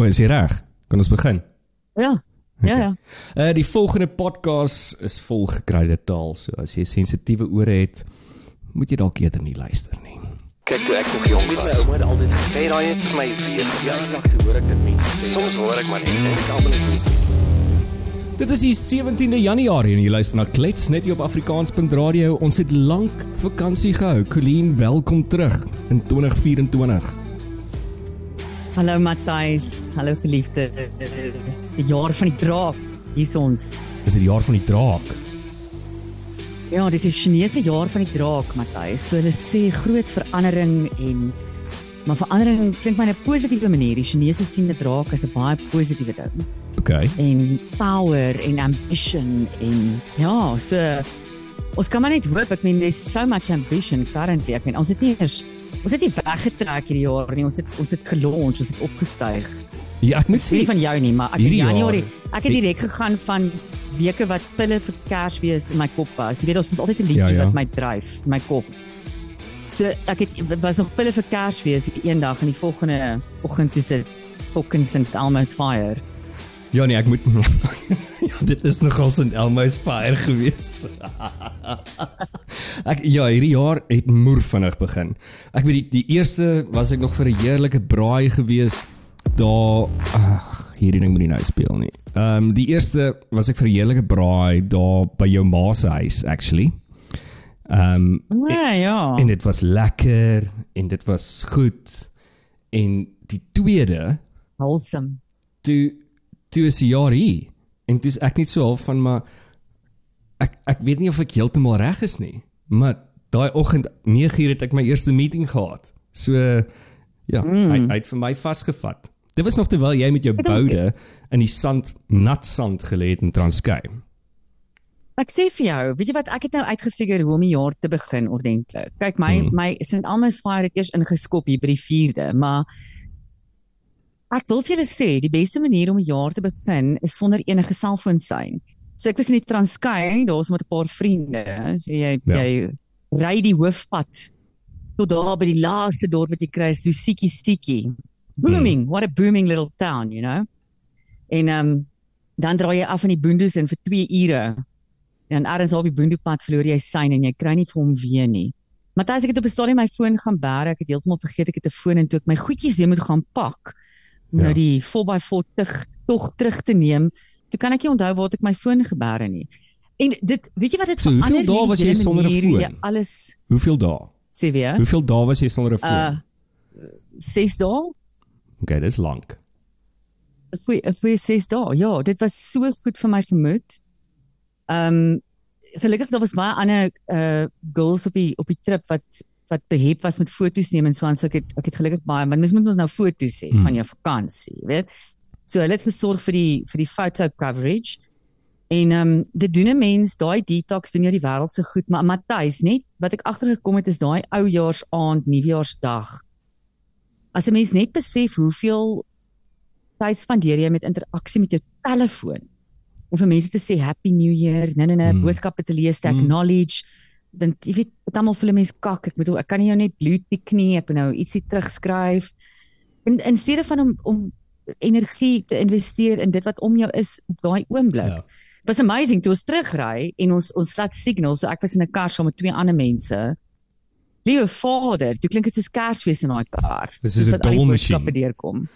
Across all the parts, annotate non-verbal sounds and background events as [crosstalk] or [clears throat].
Maar is jy reg? Kan ons begin? Ja. Ja ja. Uh die volgende podcast is vol gekruide taal, so as jy sensitiewe ore het, moet jy dalk eerder nie luister nie. Kyk toe ek nog jong was, my ouma het altyd gesê daai het vir my weer ja, dag toe hoor ek dit mense sê. Soms hoor ek maar net en ek almal net Dit is die 17de Januarie en jy luister na Klets net hier op Afrikaans.radio. Ons het lank vakansie gehou. Colleen, welkom terug in 2024. Hallo Matthys, hallo geliefde. Dis die jaar van die draak. Hier's ons. Dis die jaar van die draak. Ja, dis die Chinese jaar van die draak, Matthys. So hulle sê groot verandering en maar verandering klink my 'n positiewe manier. Die Chinese sien 'n draak as 'n baie positiewe ding. Okay. En power en ambition en ja, so ons kan maar net hoop. Ek meen there's so much ambition currently. Ek meen ons het nie eers Ons het nie weggetrek hierdie jaar nie. Ons het ons het gelons, ons het opgestyg. Ja, ek moet sê Nie van jou nie, maar ek in Januarie, ek het direk gegaan van weke wat pille vir Kersfees in my kop was. Jy weet ons moet altyd 'n liedjie Ja, ja. wat my dryf, my kop. So ek het was nog pille vir Kersfees een dag en die volgende oggend toe sit fucking St Elmo's fire. Ja nee, ek moet [laughs] Ja, dit is nogal so 'n Elmo's fire gewees. [laughs] ek ja, hierdie jaar het moer vinnig begin. Ek weet die, die eerste was ek nog vir 'n heerlike braai gewees daar ag, hierdie ding moet nie nou speel nie. Ehm um, die eerste was ek vir 'n heerlike braai daar by jou ma se huis actually. Ehm um, Ja, ja. en dit was lekker en dit was goed. En die tweede wholesome. toe toe is die jaar hier en dis ek net so half van maar ek ek weet nie of ek heeltemal reg is nie maar daai oggend 9uur het ek my eerste meeting gehad so ja mm. hy, hy het vir my vasgevat dit was nog terwyl jy met jou boude in die sand nat sand gelê het in Transkei Ek sê vir jou, weet jy wat ek het nou uitgefigure hoe om die jaar te begin ordentlik. Kyk, my Hmm. mm. my St Alma's Fire het eers ingeskop hier by die 4de, maar ek wil vir julle sê, die beste manier om 'n jaar te begin is sonder enige selfoonsein. So ek was in die Transkei, daar's met 'n paar vriende, so jy Ja. jy ry die hoofpad tot daar by die laaste dorp wat jy kry is Lusiki Stiki. Booming, what a booming little town, you know. En ehm um, dan draai jy af in die boondoes in vir 2 ure. En ergens op die boondoepad verloor jy sein en jy kry nie vir hom weer nie. Matthys, ek het op 'n stadium my foon gaan bære. Ek het heeltemal vergeet ek het 'n foon en toe ek my goedjies weer moet gaan pak om Ja. nou die 4x4 tug tog terug te neem. Toe kan ek nie onthou waar het ek my foon gebære nie. En dit, weet jy wat dit So, hoeveel verander dae hierdie was jy sonder 'n foon? Alles hoeveel dae sê weer. hoeveel dae was jy sonder 'n foon Uh 6 dae. okay dis lank 'n goeie 'n goeie 6 dae. Ja, dit was so goed vir my gemoed. Ehm um, gelukkig daar was baie ander uh girls op die op die trip wat wat behep was met foto's neem en so aan so ek het ek het gelukkig baie want mens moet ons nou foto's hê Hmm. van jou vakansie, weet. So hulle het gesorg vir die vir die photo coverage. En ehm um, dit doen 'n mens, daai detox doen jou die wêreld se goed, maar Matthys net wat ek agtergekom het is daai oujaarsaand, nuwejaarsdag. As 'n mens net besef hoeveel tyd spandeer jy met interaksie met jou telefoon om vir mense te sê happy new year, nee nee nee, Mm. boodskappe te lees, te Mm. Dan jy weet, dit almal voel 'n mens kak. Ek bedoel, ek kan nie jou net bloed tik nie, ek moet nou ietsie terugskryf. In in steede van om om energie te investeer in dit wat om jou is op daai oomblik. Ja. Was amazing toe ons terugry en ons ons laat signal, so ek was in 'n kar saam met twee ander mense. Liewe Vader, toe klink dit soos Kersfees in daai kar. Dis 'n wat al die boodskappe deurkom.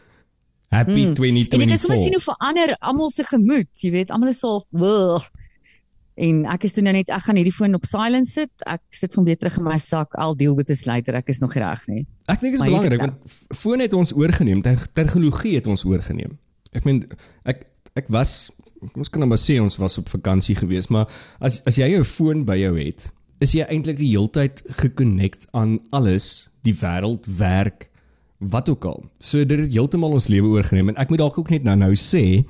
happy Mm. En jy kan sommer sien 2024 hoe verander almal se gemoed, jy weet, almal is so "Wugh." En ek is toe nou net ek gaan hierdie foon op silent sit. Ek sit hom weer terug in my sak. I'll deal with this later. Ek is nog reg nie. Ek dink dit is belangrik dit want foon het ons oorgeneem, te- tegnologie het ons oorgeneem. Ek meen ek ek was ons kan nou maar sê ons was op vakansie geweest, maar as as jy jou foon by jou het, is jy eintlik die heeltyd gekonnekt aan alles, die wêreld, werk, wat ook al. So dit het heeltemal ons lewe oorgeneem en ek moet dalk ook net nou-nou sê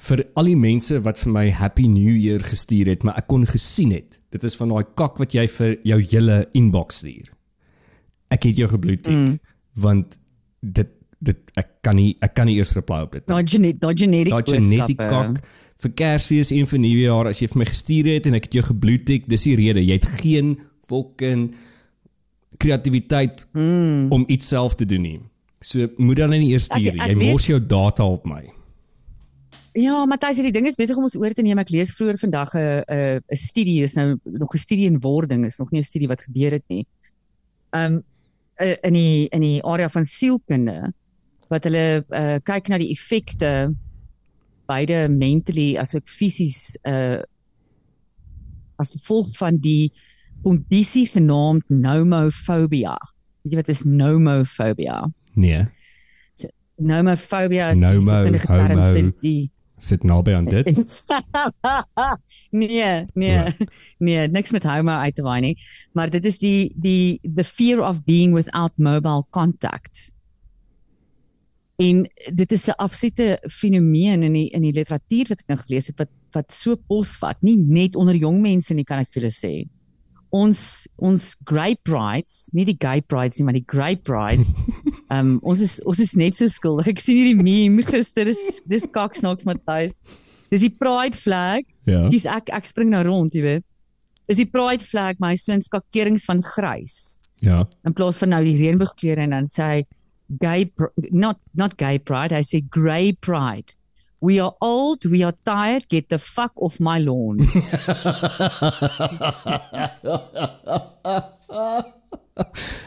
vir al die mense wat vir my happy new year gestuur het, maar ek kon gesien het. Dit is van daai kak wat jy vir jou hele inbox stuur. Ek het jou gebloetik mm. want dit dit ek kan nie ek kan nie eers reply op dit. nie. Daai genet, daai genetic Daai genetic kak vir Kersfees en vir Nuwejaar as jy vir my gestuur het en ek het jou gebloetik, dis die rede. Jy het geen fucking kreatiwiteit Mm. om iets self te doen nie. So moet dan nie eers stuur. Ek Jy mors jou data op my. Ja, Matthys, die ding is besig om ons oor te neem. Ek lees vroeër vandag 'n 'n 'n studie is nou nog 'n studie in wording, is nog nie 'n studie wat gebeur het nie. Um in die in die area van sielkunde wat hulle uh, kyk na die effekte beide mentally asook fisies uh as gevolg van die kondisie genaamd nomofobia. Weet jy wat is nomofobia? Nee. Nomofobia is die sielkundige term vir die Sit naby aan dit. [laughs] nee, nee. [laughs] Nee, niks met homo uit te waai nie, maar dit is die die the fear of being without mobile contact. En dit is 'n absolute fenomeen in die in die literatuur wat ek nou gelees het wat wat so posvat, nie net onder jong mense nie kan ek vir julle sê. Ons ons grey brides, nie die gay brides nie, maar die grey brides. Ehm [laughs] um, ons is ons is net so skuldig. Ek sien hierdie meme gister is dis kaksnaks Matthys. Dis die pride flag. Ja. Skus ek ek spring nou rond, jy weet. Dis die pride flag, my so 'n skakerings van grys Ja. in plaas van nou die reënboogkleure en dan sê hy gay not not gay pride, I say grey pride. We are old, we are tired, get the fuck off my lawn. [laughs]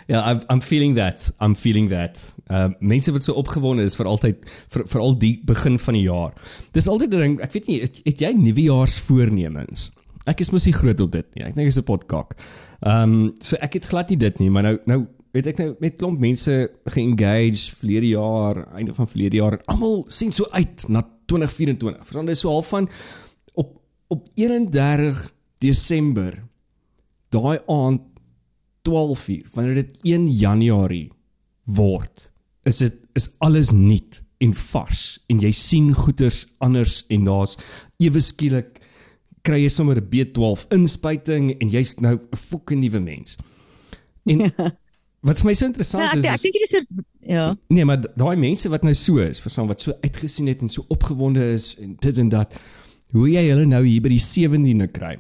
Ja, I'm I'm feeling that. I'm feeling that. Ehm uh, mense wat so opgewonde is vir altyd vir vir al die begin van die jaar. Dis altyd 'n ding, ek weet nie, het, het jy nuwejaarsvoornemens? Ek is mos nie groot op dit nie. Ek dink dit is 'n potkak. Ehm um, so ek het glad nie dit nie, maar nou nou weet ek nou met klomp mense geengage verlede jaar, einde van verlede jaar en almal sien so uit na 2024. Verstaan jy so half van op op 31 Desember daai aand 12 uur wanneer dit 1 Januarie word is dit is alles nuut en vars en jy sien goeders anders en daar's ewe skielik kry jy sommer 'n B12 inspuiting en jy's nou 'n fucking nuwe mens. En [laughs] wat vir my so Ja, interessant ek is, ek dink dit is ja. Nee, maar daai mense wat nou so is, verstaan wat so uitgesien het en so opgewonde is en dit en dat, hoe jy hulle nou hier by die 17de kry.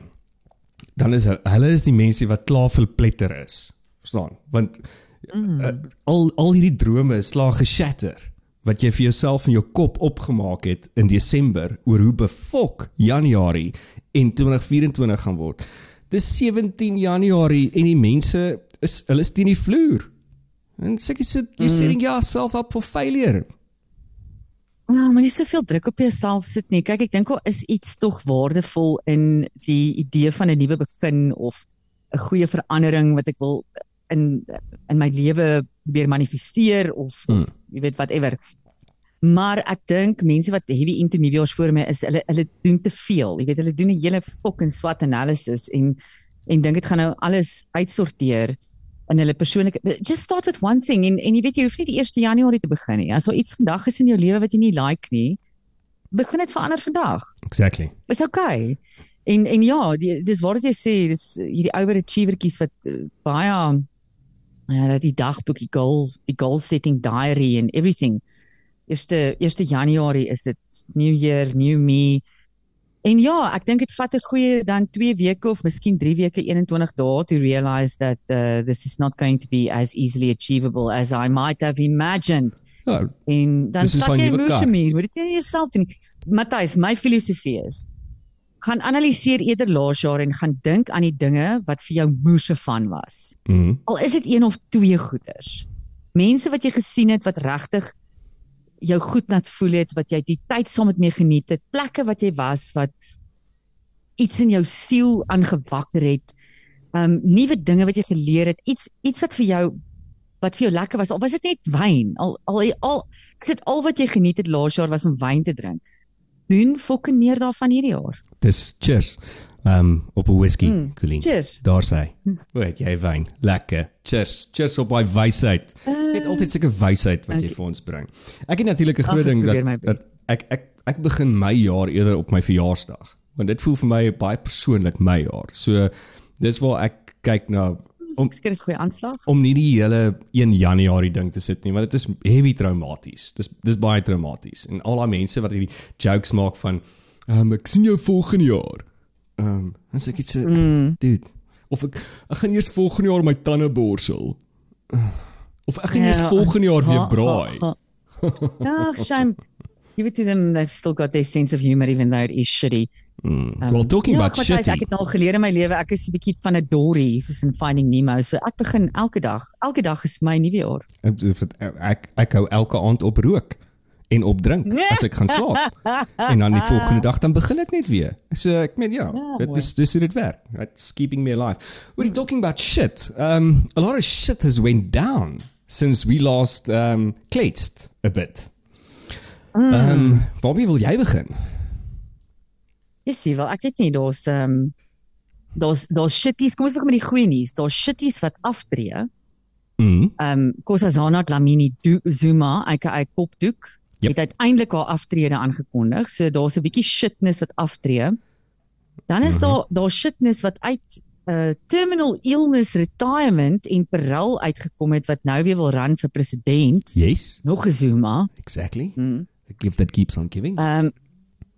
Dan is hu- hulle is die mense wat klaar verpletter is. Verstaan? Want mm. uh, al al hierdie drome is klaar geshatter wat jy vir jouself in jou kop opgemaak het in Desember oor hoe befok Januarie en 2024 gaan word. Dis 17 Januarie en die mense is hulle is teen die vloer. En sê jy so you're setting yourself up for failure. Ja, maar nie soveel druk op jouself sit nie. Kyk, ek dink daar is iets tog waardevol in die idee van 'n nuwe begin of 'n goeie verandering wat ek wil in in my lewe probeer manifesteer of, of jy weet whatever. Maar ek dink mense wat heavy into nuwejaarsvoorneme is, hulle hulle doen te veel. Jy weet, hulle doen 'n hele fucking SWOT analysis en en dink dit gaan nou alles uitsorteer in hulle persoonlike just start with one thing en en jy weet jy hoef nie die 1 Januarie te begin nie. As daar iets vandag is in jou lewe wat jy nie like nie, begin dit verander vandag. Exactly. Is okay. En en ja, die, dis wat jy sê, dis hierdie overachievertjies wat uh, baie ja, dat die dagboek, die goal, die goal setting diary en everything. Eerste 1 Januarie is dit new year, new me. En ja, ek dink dit vat 'n goeie dan 2 weke of miskien 3 weke, 21 dae to realize that uh, this is not going to be as easily achievable as I might have imagined. Ja, En dan stap jy emosie meer, moet dit nie jouself doen. nie. Matthys, my filosofie is gaan analiseer eerder laas jaar en gaan dink aan die dinge wat vir jou moeë van was. mm, Al is dit een of twee goeders. Mense wat jy gesien het wat regtig jou goed laat voel het, wat jy die tyd saam met mee geniet het, plekke wat jy was wat iets in jou siel aangewakker het. Um nuwe dinge wat jy geleer het, iets iets wat vir jou wat vir jou lekker was. Al was dit net wyn. Al al al ek sê al wat jy geniet het laas jaar was om wyn te drink. Doen fucking meer daarvan hierdie jaar. dis cheers. Um op 'n whisky, mm, Colleen. Cheers. Daar sê. Weet jy wyn, lekker. Cheers. Cheers op daai wysheid. Uh, Net altyd sulke wysheid wat jy okay. vir ons bring. Ek het natuurlik 'n groot ding dat, dat ek ek ek begin my jaar eerder op my verjaarsdag. Want dit voel vir my baie persoonlik my jaar. So dis waar ek kyk na om 'n goeie aanslag. om nie die hele 1 Januarie ding te sit nie, want dit is heavy traumaties. Dis dis baie traumaties. En al daai mense wat hierdie jokes maak van ehm um, ek sien jou volgende jaar. Ehm um, dan sê ek iets so, mm. dude, of ek ek gaan eers volgende jaar my tande borsel. Of ek gaan eers volgende jaar weer braai. [laughs] Ja, shame. Give it to them. They've still got their sense of humor even though it is shitty. Mm. well, talking ja, about Matthijs, shitty. Ek het al geleer in my lewe, ek is 'n bietjie van 'n Dory, soos in Finding Nemo. So ek begin elke dag. Elke dag is my nuwe jaar. Ek ek ek hou elke aand op rook en op drink as ek gaan slaap. [laughs] en dan die volgende dag dan begin ek net weer. So ek meen ja, Ja, dit is dis hoe dit werk. It's keeping me alive. Are you talking about shit? Um a lot of shit has went down since we last um kletst a bit. Um waarmee wil jy begin? Jy sien wel, ek weet nie, daar's um, daar's daar's shitties. Kom ons begin met die goeie nuus. Daar's shitties wat aftree. Mm. Ehm um, Nkosazana Dlamini Du- Zuma, aka Kopdoek, Yep. het uiteindelik haar aftrede aangekondig. So daar's 'n bietjie shitness wat aftree. Dan is daar daar shitness wat uit uh terminal illness retirement en parol uitgekom het wat nou weer wil ran vir president. Yes, Nog 'n Zuma. exactly. Mm. The gift that keeps on giving. Um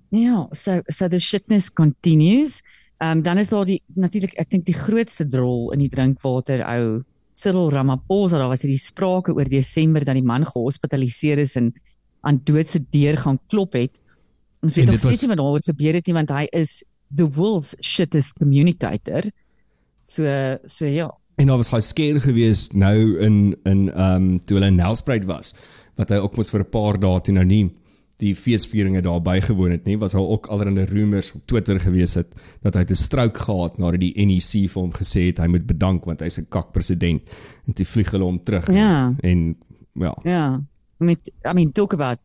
ja, so so the shitness continues. Um dan is daar die natuurlik ek dink die grootste drol in die drinkwater ou Cyril Ramaphosa, daar was hierdie sprake oor Desember dat die man gehospitaliseer is en aan dood se deur gaan klop het. Ons En weet nog steeds nie wat daaroor gebeur het nie want hy is the world's shittest communicator. So so ja. En daar was hy skeer gewees nou in in ehm um, toe hulle in Nelspruit was wat hy ook mos vir 'n paar dae toe nou nie die feesvieringe daar bygewoon het nie was daar ook allerlei rumors op Twitter gewees het dat hy 'n strook gehad nadat die NEC vir hom gesê het hy moet bedank want hy's 'n kak president en toe vlieg hulle hom terug Ja. en ja Ja. I mean I mean talk about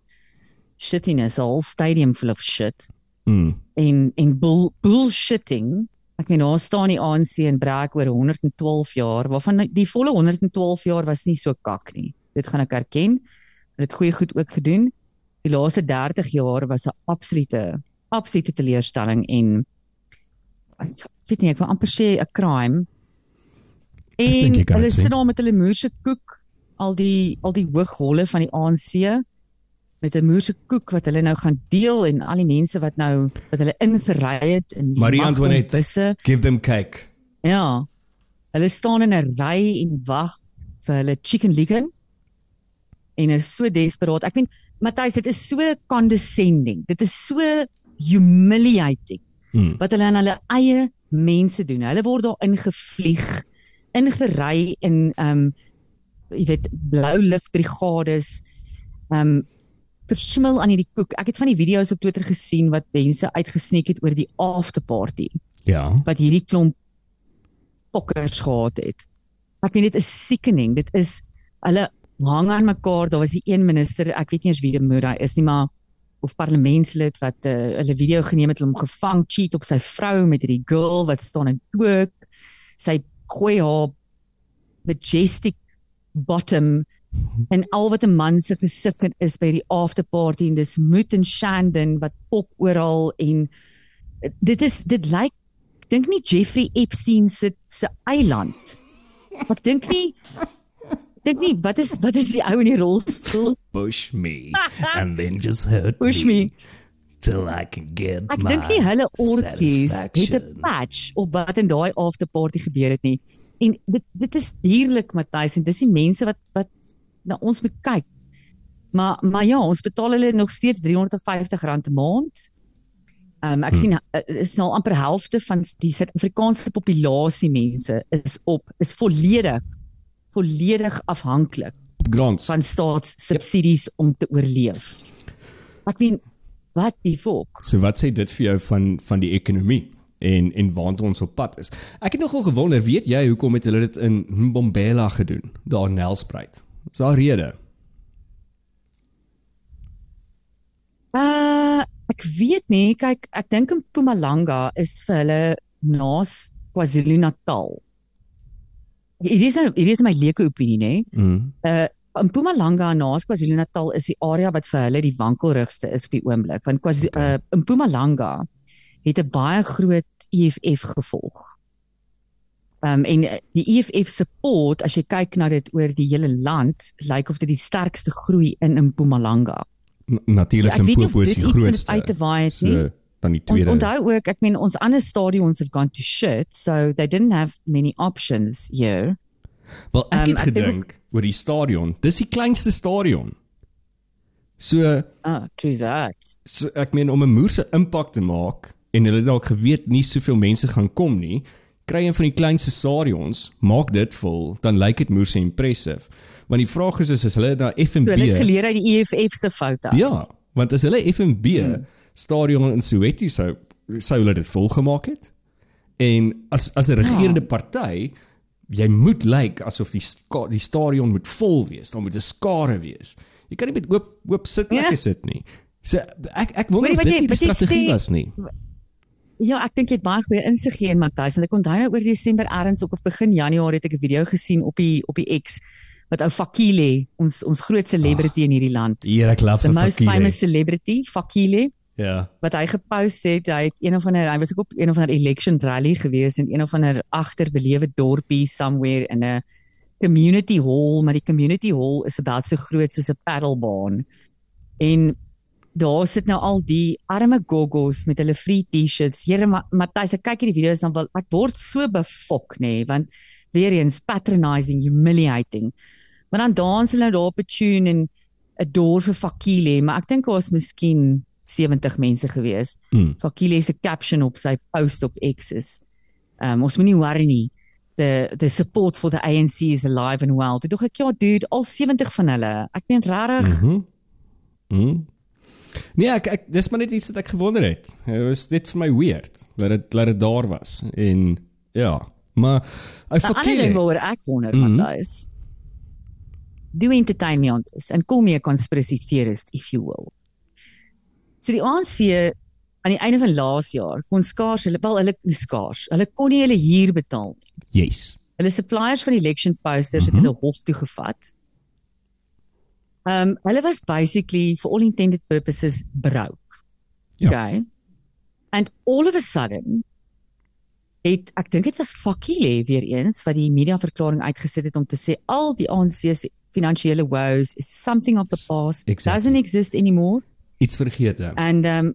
shittiness, a whole stadium full of shit. mm, en en bull, bullshitting. Ek meen daar staan die ANC en brag oor 112 jaar waarvan die volle 112 jaar was nie so kak nie. Dit gaan ek erken. Hulle het goeie goed ook gedoen. Die laaste 30 jaar was 'n absolute absolute teleurstelling en ek weet nie ek wil amper sê 'n crime. En hulle sit daar met hulle moerse koek al die al die hoogholle van die ANC met 'n moerse koek wat hulle nou gaan deel en al die mense wat nou wat hulle ingery het in die Marie Antoinette. busse. give them cake Ja. Hulle staan in 'n ry en wag vir hulle chicken licken. En is so desperaat. Ek meen Matthys, dit is so condescending. Dit is so humiliating mm, wat hulle aan hulle eie mense doen. Hulle word daar ingevlieg, ingery in ehm um, jy weet blou ligbrigades ehm um, versmil aan hierdie koek. Ek het van die video's op Twitter gesien wat mense uitgesneek het oor die after party ja wat hierdie klomp fokkers gehad het. Ek meen dit is sickening. Dit is hulle hang aan mekaar. Daar was die een minister, ek weet nie eens wie die moeder is nie, maar of parlementslid wat uh, hulle video geneem het, hom gevang cheat op sy vrou met hierdie girl wat staan en toek. Sy gooi haar majestic bottom en al wat 'n man se gesig in is by die after party en dis moed en Shandon wat pop oral en eh, dit is dit lyk ek dink nie Jeffrey Epstein se se eiland. Ek dink nie ek dink nie wat is wat is die ou in die rolstoel? push me and then just hurt Push me. till I can get Ek dink nie hulle orgies het 'n patch op wat in daai after party gebeur het nie. En dit dit is dierlik Matthys en dis die mense wat wat na ons moet kyk. Maar maar ja, ons betaal hulle nog steeds R350 'n maand. Ehm um, ek Hmm. sien uh, is nou amper helfte van die Suid-Afrikaanse populasie mense is op is volledig volledig afhanklik grants van staatssubsidies om te oorleef. Ek meen wat die volk. So wat sê dit vir jou van van die ekonomie en en waartoe ons op pad is? Ek het nogal gewonder, weet jy hoekom het hulle dit in Mbombela gedoen, daar in Nelspruit? Is daar rede? Uh ek weet nie, kyk, ek dink in Mpumalanga is vir hulle naas KwaZulu-Natal. Hierdie is nou hierdie is my leuke opinie, nê? Mm. Uh in Mpumalanga naas KwaZulu-Natal is die area wat vir hulle die wankelrigste is op die oomblik, want KwaZulu Okay. uh in Mpumalanga het 'n baie groot EFF gevolg. Um en uh, die EFF support as jy kyk na dit oor die hele land, lyk of dit die sterkste groei in Mpumalanga. Natuurlik of Limpopo is die grootste. uit te waai het nie. So dan die On, tweede. onthou ook, ek meen ons ander stadions have gone to shit, so they didn't have many options here. Wel ek Ehm, het ek dink gedink oor die stadion. Dis die kleinste stadion. So, Ah, true that. so ek meen om 'n moerse impak te maak en hulle dalk geweet nie soveel mense gaan kom nie, kry een van die kleinste stadions, maak dit vol, dan lyk dit moerse impressive. Want die vraag is is, is hulle na F&B So hulle het geleer uit die EFF se foute. Ja, want as hulle F&B hmm. stadion in Soweto sou sou hulle dit volgemaak het. En as as 'n regerende ja. party, jy moet lyk asof die ska, die stadion moet vol wees, daar moet 'n skare wees. Jy kan nie met oop oop sitplekke Ja. sit nie. So ek ek wonder Hoorie, of wat dit jy- die wat strategie was nie. Ja, ek dink jy het baie goeie insig hier in Matthys en ek onthou nou oor Desember erns ook of begin Januarie het ek 'n video gesien op die op die X wat ou Fakile, ons ons groot celebrity in hierdie land. Hier ek love The vir most Fakile. famous celebrity, Fakile, Ja. wat hy gepost het, hy het een of ander hy was ook op een of ander election rally gewees in een of ander agterbelewe dorpie somewhere in 'n community hall, maar die community hall is about so groot soos 'n paddlebaan. En daar sit nou al die arme goggos met hulle free T-shirts. Here Ma- Matthys, ek kyk hierdie video's dan wel ek word so befok nê, nee, want weer eens patronizing, humiliating. Maar dan dans hulle nou daar op 'n tune en 'n door vir Fakile, maar ek dink daar was miskien 70 mense gewees. Mm. Fakile se caption op sy post op X is um, ons moenie worry nie. The the support for the ANC is alive and well. Toe dog ek ja dude, al 70 van hulle. Ek meen regtig. Mhm. Mhm. Nee, ek, ek dis maar net iets wat ek gewonder het. Dit was net vir my weird dat dit dat dit daar was. En ja, maar hy 'n Ander ding waaroor ek wonder mm -hmm. Matthys. Do entertain me on this and call me a conspiracy theorist if you will. So die ANC aan die einde van laas jaar kon skaars hulle wel hulle skaars. Hulle kon nie hulle huur betaal nie. Yes. Hulle suppliers van election posters het Mhm. hulle hof toe gevat. Um hulle was basically for all intended purposes broke. Ja. Okay. And all of a sudden het ek dink dit was Fakile weer eens wat die media verklaring uitgesit het om te sê al die ANC se finansiële woes is something of the past. Exactly. Doesn't exist anymore. Iets vergete. And um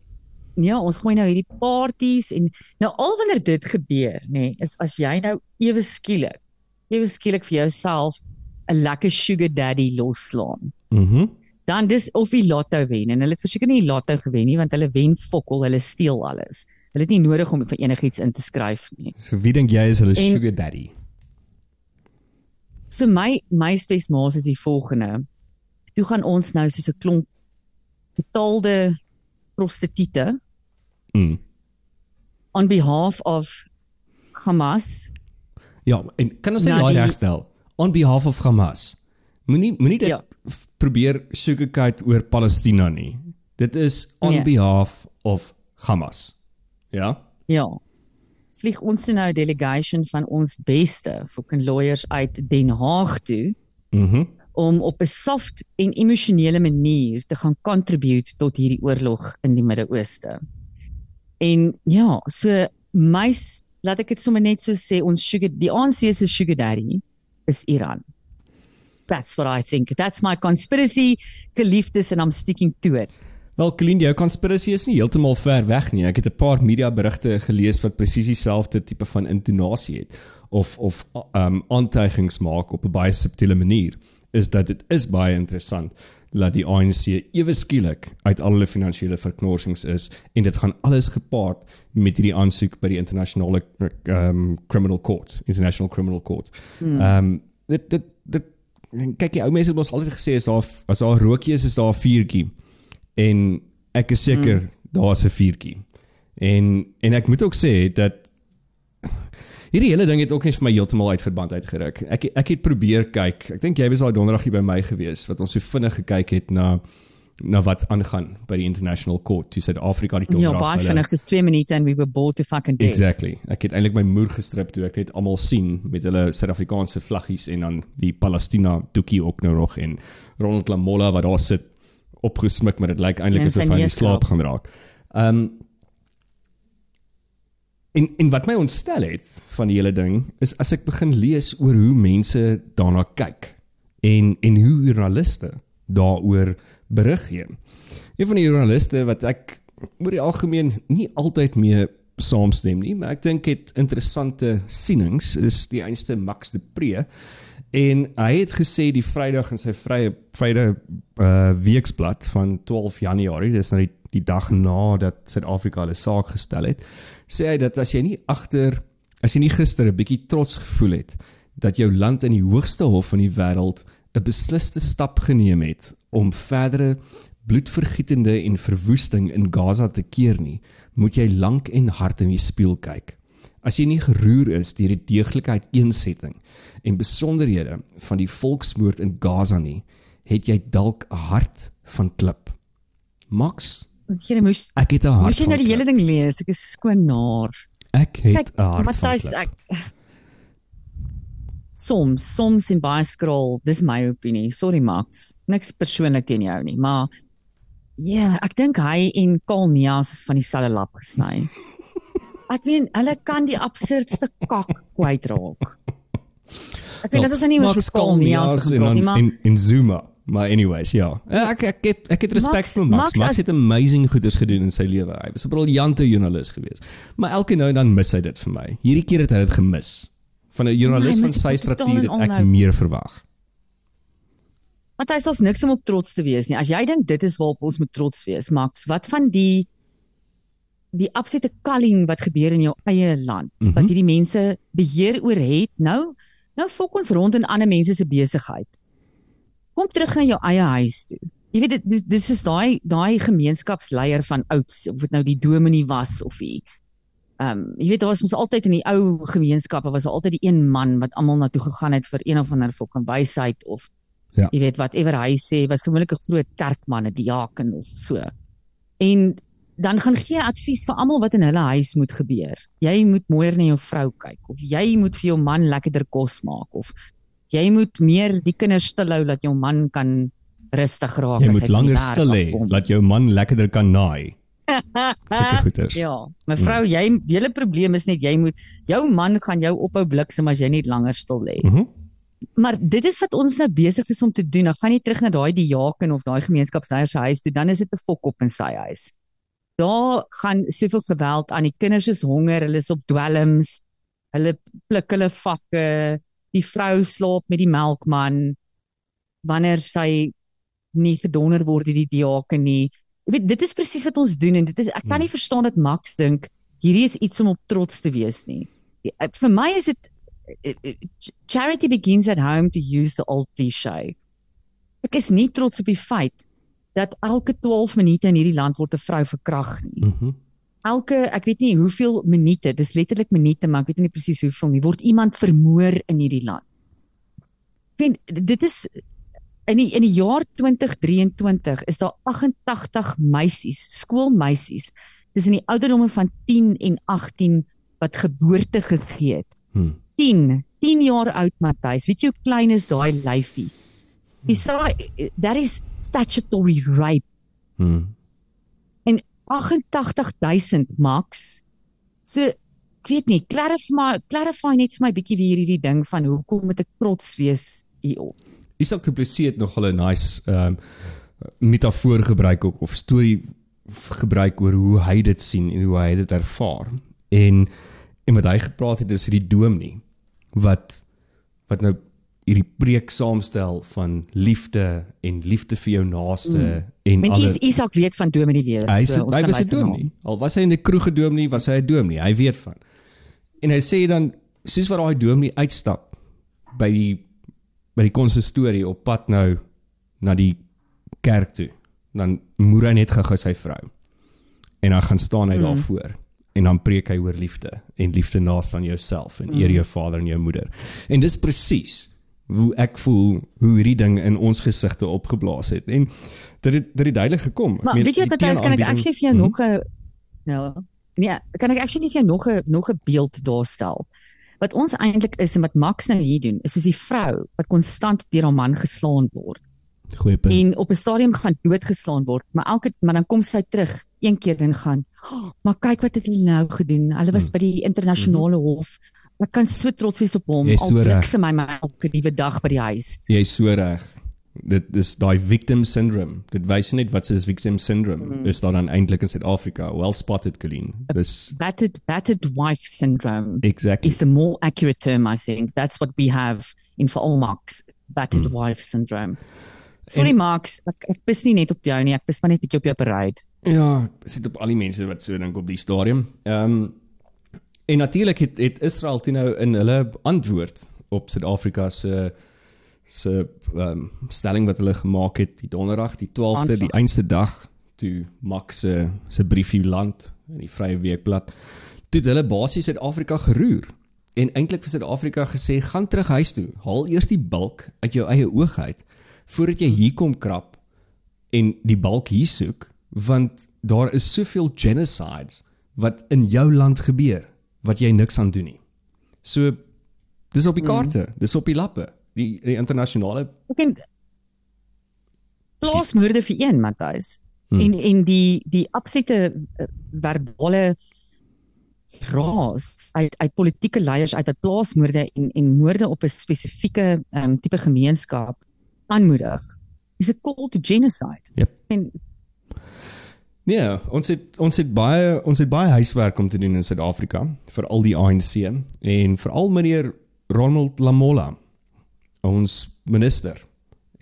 ja, ons gooi nou hierdie parties en nou al wanneer dit gebeur, nê, nee, is as jy nou ewe skielik, ewe skielik vir jouself 'n lekker sugar daddy loslaan. Mhm. Dan dis of die lotto wen en hulle het verseker nie die lotto gewen nie want hulle wen fokol, hulle steel alles. Hulle het nie nodig om vir enigiets in te skryf nie. So wie dink jy is hulle En- sugar daddy? So my my spesmaas is die volgende. Toe gaan ons nou soos 'n klomp betaalde prostituie Mm. on behalf of Hamas Ja, en kan ons daai die- regstel on behalf of Hamas. Moenie moenie dit Ja. probeer sugarcoat oor Palestina nie. Dit is on Nee. behalf of Hamas. Ja? Ja. Vlieg ons nou 'n delegation van ons beste fucking lawyers uit Den Haag toe Mhm. om op 'n soft en emosionele manier te gaan contribute tot hierdie oorlog in die Midde-Ooste. En ja, so my laat ek dit sommer net so sê, ons sugar die ANC se sugar daddy is Iran. That's what I think. That's my conspiracy geliefdes and I'm sticking to it. Wel, Colleen, jou konspirasie is nie heeltemal ver weg nie. Ek het 'n paar media berigte gelees wat presies dieselfde tipe van intonasie het of of um aantuigings maak op 'n baie subtiele manier. Is dat dit is baie interessant dat die ANC ewe skielik uit al hulle finansiële verknorsings is en dit gaan alles gepaard met hierdie aansoek by die internasionale um criminal court, international criminal court. Hmm. Um dit dit dit kyk die ou mense het ons altyd gesê as daar as daar rookie is, is daar 'n vuurtjie. En ek is seker mm. daar's 'n vuurtjie. En en ek moet ook sê dat hierdie hele ding het ook nie vir my heeltemal uit verband uitgeruk. Ek ek het probeer kyk. Ek dink jy was daai donderdag hier by my gewees wat ons so vinnig gekyk het na na wat aangaan by die International Court toe Suid-Afrika die Ja, donderdag. baie vinnig, soos 2 minute and we were bored to fucking death. Exactly. Ek het eintlik my moer gestrip toe ek net almal sien met hulle Suid-Afrikaanse vlaggies en dan die Palestina doekie ook nou nog en Ronald Lamola wat daar sit opgesmik maar dit lyk eintlik asof hy slaap gaan raak. Um en en wat my ontstel het van die hele ding is as ek begin lees oor hoe mense daarna kyk en en hoe joernaliste daaroor berig gee. Een van die joernaliste wat ek oor die algemeen nie altyd mee saamstem nie, maar ek dink het interessante sienings is die einste Max de Pre En hy het gesê die Vrydag in sy vrye Vrydag uh weeksblad van 12 Januarie, dis nou die, die dag nadat Suid-Afrika hulle saak gestel het, sê hy dat as jy nie agter as jy nie gister 'n bietjie trots gevoel het dat jou land in die hoogste hof van die wêreld 'n besliste stap geneem het om verdere bloedvergietende en verwoesting in Gaza te keer nie, moet jy lank en hard in die spieël kyk. As jy nie geroer is deur die deeglike uiteensetting en besonderhede van die volksmoord in Gaza nie, het jy dalk 'n hart van klip. Max, Jy moes ek het 'n hart moes jy nou die hele ding lees. Ek is skoon naar. Ek het 'n hart Matthys, van klip. ek soms, soms en baie skraal, dis my opinie. Sorry Max. Niks persoonlik teen jou nie, maar ja, yeah, ek dink hy en Karl Neas is van dieselfde lap gesny. Ek meen, hulle kan die absurdste kak kwytraak. Ek weet dit is nou nie oor Kalnias en en, maar en, en Zuma. Maar anyways, ja. Ek ek het ek het respek vir Max. Max Max het amazing goeders gedoen in sy lewe. Hy was 'n briljante joernalis geweest. Maar elke nou en dan mis hy dit vir my. Hierdie keer het hy dit gemis. Van 'n joernalis Nee, van sy struktuur het ek nou. meer verwag. Want hy is ons niks om op trots te wees nie. As jy dink dit is waarop ons moet trots wees, Max, wat van die die absolute kalling wat gebeur in jou eie land, mm Mhm. -hmm. wat hierdie mense beheer oor het. Nou, nou fok ons rond in ander mense se besigheid. Kom terug na jou eie huis toe. Jy weet dit- dis is daai daai gemeenskapsleier van ouds of dit nou die dominee was of die Ehm um, jy weet daar was mos altyd in die ou gemeenskappe was altyd die een man wat almal na toe gegaan het vir een of ander fucking wysheid of Ja. jy weet whatever hy sê was gewoonlik 'n groot kerkman, 'n diaken of so. En dan gaan gee advies vir almal wat in hulle huis moet gebeur. Jy moet mooier na jou vrou kyk of jy moet vir jou man lekkerder kos maak of jy moet meer die kinders stilhou dat jou man kan rustig raak Jy moet langer stil hê dat jou man lekkerder kan naai. [laughs] Goeters. Ja, mevrou, jy julle probleem is net jy moet jou man gaan jou ophou bliksem as jy net langer stil lê. Mhm. Maar dit is wat ons nou besig is om te doen. Dan gaan jy terug na daai diaken of daai gemeenskapsleier se huis toe, dan is dit 'n fok op in sy huis. Daar gaan soveel geweld aan. Die kinders is honger, hulle is op dwelms. Hulle pluk hulle vakke. Die vrou slaap met die melkman wanneer sy nie gedonder word deur die diaken nie. Jy weet, dit is presies wat ons doen en dit is ek kan nie verstaan dat Max dink hierdie is iets om op trots te wees nie. Eh, Vir my is dit eh, eh, charity begins at home to use the old cliché. Ek is nie trots op die feit dat elke 12 minute in hierdie land word 'n vrou verkragt nie. Mhm. Elke ek weet nie hoeveel minute, dis letterlik minute, maar ek weet nie presies hoeveel nie, word iemand vermoor in hierdie land. Ek weet dit is in die in die jaar 2023 is daar 88 meisies, skoolmeisies tussen die ouderdomme van 10 en 18 wat geboorte gegee het. Hmm. 10, 10 jaar oud Matthys. Weet jy hoe klein is daai lyfie? Dis that is statutory rape Hmm. en 88000 max. So ek weet nie, clarify clarify net vir my bietjie weer hierdie ding van hoekom moet ek trots wees hierop. Isak Du Plessis het nogal 'n nice ehm um, metafoor gebruik ook of storie gebruik oor hoe hy dit sien en hoe hy dit ervaar. En en wat hy gepraat het is die dominee wat wat nou hierdie preek saamstel van liefde en liefde vir jou naaste mm. en Mens alle Is Isak weet van dominee wees. Hy so hy was 'n dominee. Al was hy in 'n kroeg gedominee, was hy 'n dominee. Hy weet van. En hy sê dan soos wat daai dominee uitstap by die by die konsistorie op pad nou na die kerk toe, dan moer hy net gou-gou sy vrou. En dan gaan staan hy mm. daar voor en dan preek hy oor liefde en liefde naaste aan jouself en eer jou vader en jou moeder. En dis presies hoe ek voel hoe hierdie ding in ons gesigte opgeblaas het. En dit het dit het duidelik gekom. Maar weet jy wat Matthys, kan ek actually vir jou Mhm. nog 'n nou nee, kan ek actually vir jou nog 'n nog 'n beeld daarstel. Wat ons eintlik is en wat Max nou hier doen, is soos die vrou wat konstant deur haar man geslaan word goeie punt. en op 'n stadium gaan doodgeslaan word, maar elke maar dan kom sy terug een keer en gaan, oh, "Maar kyk wat het hulle nou gedoen. Hulle was Hmm. by die internasionale hof. Ek kan so trots wees op hom. Jy's so Al reg. bliksem my my elke liewe dag by die huis." Jy's so reg. Dit is daai victim syndrome. Dit wys net wat is victim syndrome. Mm. Is daar dan eintlik in Suid-Afrika? Well spotted, Colleen. Dis Battered battered wife syndrome. exactly. is the more accurate term, I think. That's what we have en veral Max battered hmm. wife syndrome. Sorry en, Max, ek ek pis nie net op jou nie, ek pis maar net bietjie op jou parade. Ja, sit op al die mense wat so dink op die stadium. Ehm um, en natuurlik het het Israel toe nou in hulle antwoord op Suid-Afrika se se ehm um, stelling wat hulle gemaak het die donderdag die 12de die einste dag toe Max se se briefie land in die Vrye Weekblad toe hulle basies Suid-Afrika geroer en eintlik vir Suid-Afrika gesê gaan terug huis toe haal eers die balk uit jou eie oog uit voordat jy hier kom krap en die balk hier soek want daar is soveel genocides wat in jou land gebeur wat jy niks aan doen nie. So dis op die hmm. kaarte, mm. dis op die lappe, die die internasionale Ek dink plaasmoorde vir een Matthys. Hmm. En en die die absolute uh, verbale raas uit uit politieke leiers uit dat plaasmoorde en en moorde op 'n spesifieke um, tipe gemeenskap aanmoedig. Dis 'n call to genocide. Yep. En Nee, ons het ons het baie ons het baie huiswerk om te doen in Suid-Afrika vir al die ANC en veral meneer Ronald Lamola ons minister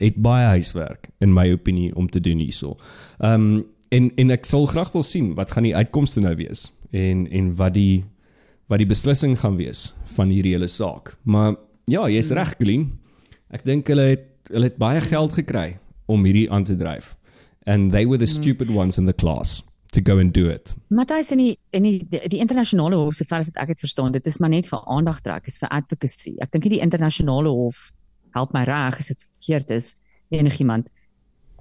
het baie huiswerk in my opinie om te doen hierso. Ehm um, en en ek sal graag wil sien wat gaan die uitkomste nou wees en en wat die wat die beslissing gaan wees van hierdie hele saak. Maar ja, jy's reg, Glen. Ek dink hulle het hulle het baie geld gekry om hierdie aan te dryf. And they were the mm. stupid ones in the class to go and do it. Matthys in die in die die, die internasionale hof se vers het ek het verstaan dit is maar net vir aandag trek is vir advocacy. Ek dink die internasionale hof help my reg as ek verkeerd is enigiemand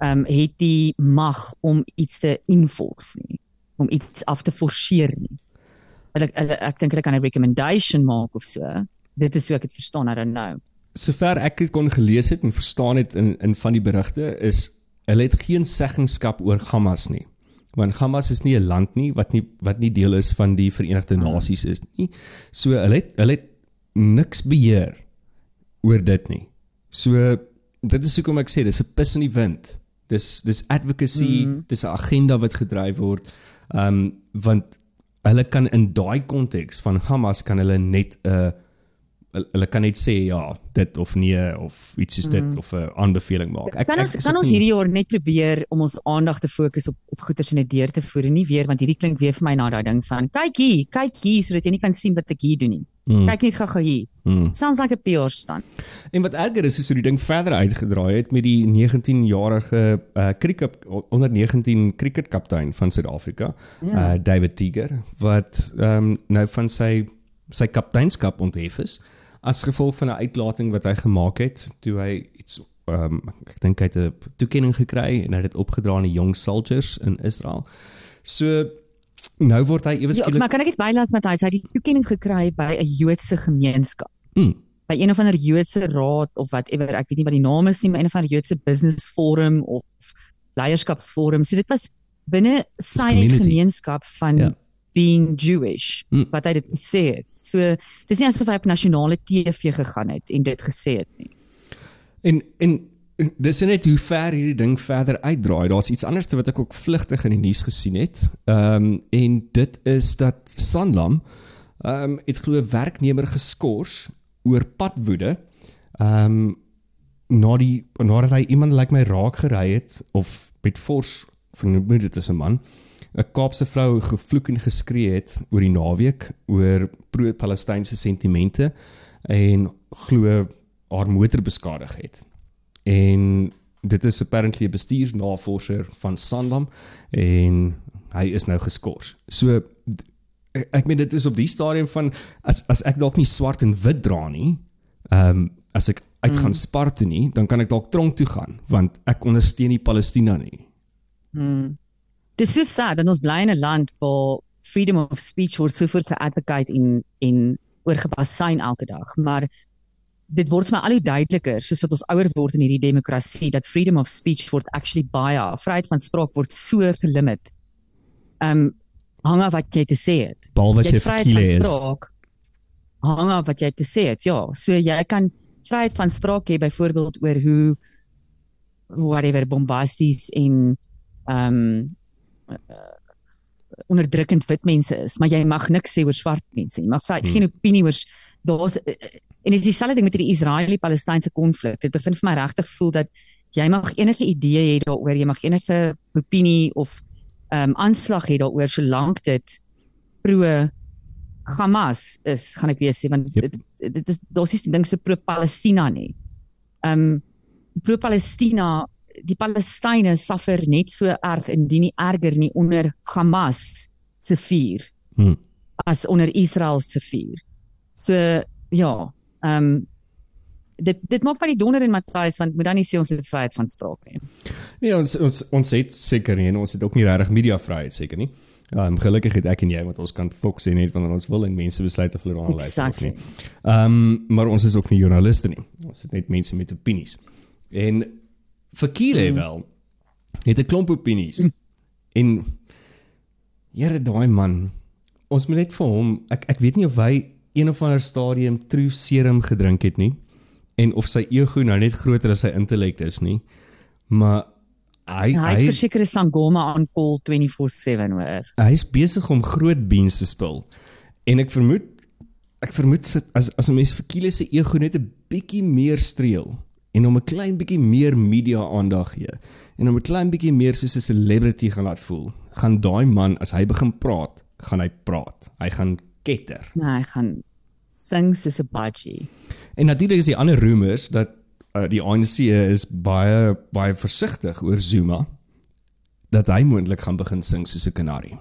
ehm um, het die mag om iets te enforce nie om iets af te forceer nie. Hulle ek dink hulle kan 'n recommendation maak of so. Dit is hoe ek dit verstaan, I don't know sover ek dit kon gelees het en verstaan het in in van die berigte is hulle het geen seggenskap oor Hamas nie. Want Hamas is nie 'n land nie wat nie wat nie deel is van die Verenigde hmm. Nasies is nie. So hulle het hulle het niks beheer oor dit nie. So dit is hoekom ek sê dis 'n pis in die wind. Dis dis advocacy, mm. dis 'n agenda wat gedryf word. Ehm um, want hulle kan in daai konteks van Hamas kan hulle net 'n uh, hulle kan net sê ja, dit of nee of iets soos dit mm. of 'n aanbeveling maak. Ek kan ons ek, kan ons hierdie jaar net probeer om ons aandag te fokus op op goeters in 'n deur te voer en nie weer want hierdie klink weer vir my na daai ding van kyk hier, kyk hier sodat jy nie kan sien wat ek hier doen nie. Mm. Kyk net gou-gou hier. Mm. Sounds like a PR stand. En wat erger is is hoe die ding verder uitgedraai het met die 19-jarige uh cricket onder 19 cricketkaptein van Suid-Afrika, ja. uh David Tiger wat ehm um, nou van sy sy kapteinskap onthef is as gevolg van 'n uitlating wat hy gemaak het toe hy iets um, ek dink hy het 'n toekenning gekry en hy het dit opgedra aan die jong soldiers in Israel. So nou word hy ewe skielik ja, Maar kan ek dit bylas met hy sê hy het die toekenning gekry by 'n Joodse gemeenskap. Mm. By een of ander Joodse raad of whatever, ek weet nie wat die naam is nie, maar een of ander Joodse business forum of leierskapsforum. So dit was binne sy gemeenskap van ja being Jewish mm. wat hy dit gesê het. So dis nie asof hy op nasionale TV gegaan het en dit gesê het nie. En en dis net hoe ver hierdie ding verder uitdraai. Daar's iets anders wat ek ook vlugtig in die nuus gesien het. Ehm um, en dit is dat Sanlam ehm um, het glo werknemer geskort oor padwoede. Ehm um, na die nadat hy iemand lyk like my raak gery het of met fors vermoed dit is 'n man 'n Kaapse vrou gevloek en geskree het oor die naweek oor pro-Palestynse sentimente en glo haar motor beskadig het. En dit is apparently 'n bestuursnavorser van Sanlam en hy is nou geskort. So ek meen dit is op die stadium van as as ek dalk nie swart en wit dra nie, ehm um, as ek uit gaan mm. Sparte nie, dan kan ek dalk tronk toe gaan want ek ondersteun nie Palestina nie. Mm. Dis so sad dat ons bly in 'n land waar freedom of speech word so voort geadvocate in in oorgebasyn elke dag, maar dit word vir my al hoe duideliker soos wat ons ouer word in hierdie demokrasie dat freedom of speech word actually baie vryheid van spraak word so gelimit. Um hang af wat jy te sê het. Behalwe jy vryheid van spraak. Hang af wat jy te sê het. Ja, so jy kan vryheid van spraak hê byvoorbeeld oor hoe whatever bombasties en um onderdrukkend wit mense is, maar jy mag niks sê oor swart mense. Jy mag hmm. geen opinie oor daar's uh, En dit is dieselfde ding met hierdie Israeli-Palestynse konflik. Dit begin vir my regtig voel dat jy mag enige idee hê daaroor, jy mag enige opinie of ehm um, aanslag hê daaroor solank dit pro Hamas is, gaan ek weer sê want Yep. dit, dit is daar's nie ding so pro Palestina nie. Ehm um, pro Palestina, die Palestynë suffer net so erg indien nie erger nie onder Hamas se vuur Hmm. as onder Israel se vuur. So ja, ehm um, dit dit maak my nie donder en Matthys want moet dan nie sê ons het vryheid van spraak nie. Nee, ons ons ons het seker nie en ons het ook nie regtig media vryheid seker nie. Ehm um, gelukkig het ek en jy want ons kan fokus net wanneer ons wil en mense besluit of hulle daarna luister of Exactly. nie. Ehm um, maar ons is ook nie joernaliste nie. Ons het net mense met opinies. En Fakile mm. wel het 'n klomp opinies. Mm. En Here daai man, ons moet net vir hom ek ek weet nie of hy een of ander stadium true serum gedrink het nie en of sy ego nou net groter as sy intellek is nie. Maar hy Hy hy verseker is Sangoma on call 24/7 hoor. hy's besig om groot beans te spil. En ek vermoed ek vermoed sit- as as 'n mens vir Kile se ego net 'n bietjie meer streel en hom 'n klein bietjie meer media aandag gee en hom 'n klein bietjie meer soos 'n celebrity gaan laat voel, gaan daai man as hy begin praat, gaan hy praat. Hy gaan ketter. Nee, hy gaan sing soos 'n budgie. En natuurlik is die ander rumors dat uh, die ANC is baie baie versigtig oor Zuma dat hy moontlik gaan begin sing soos 'n kanarie.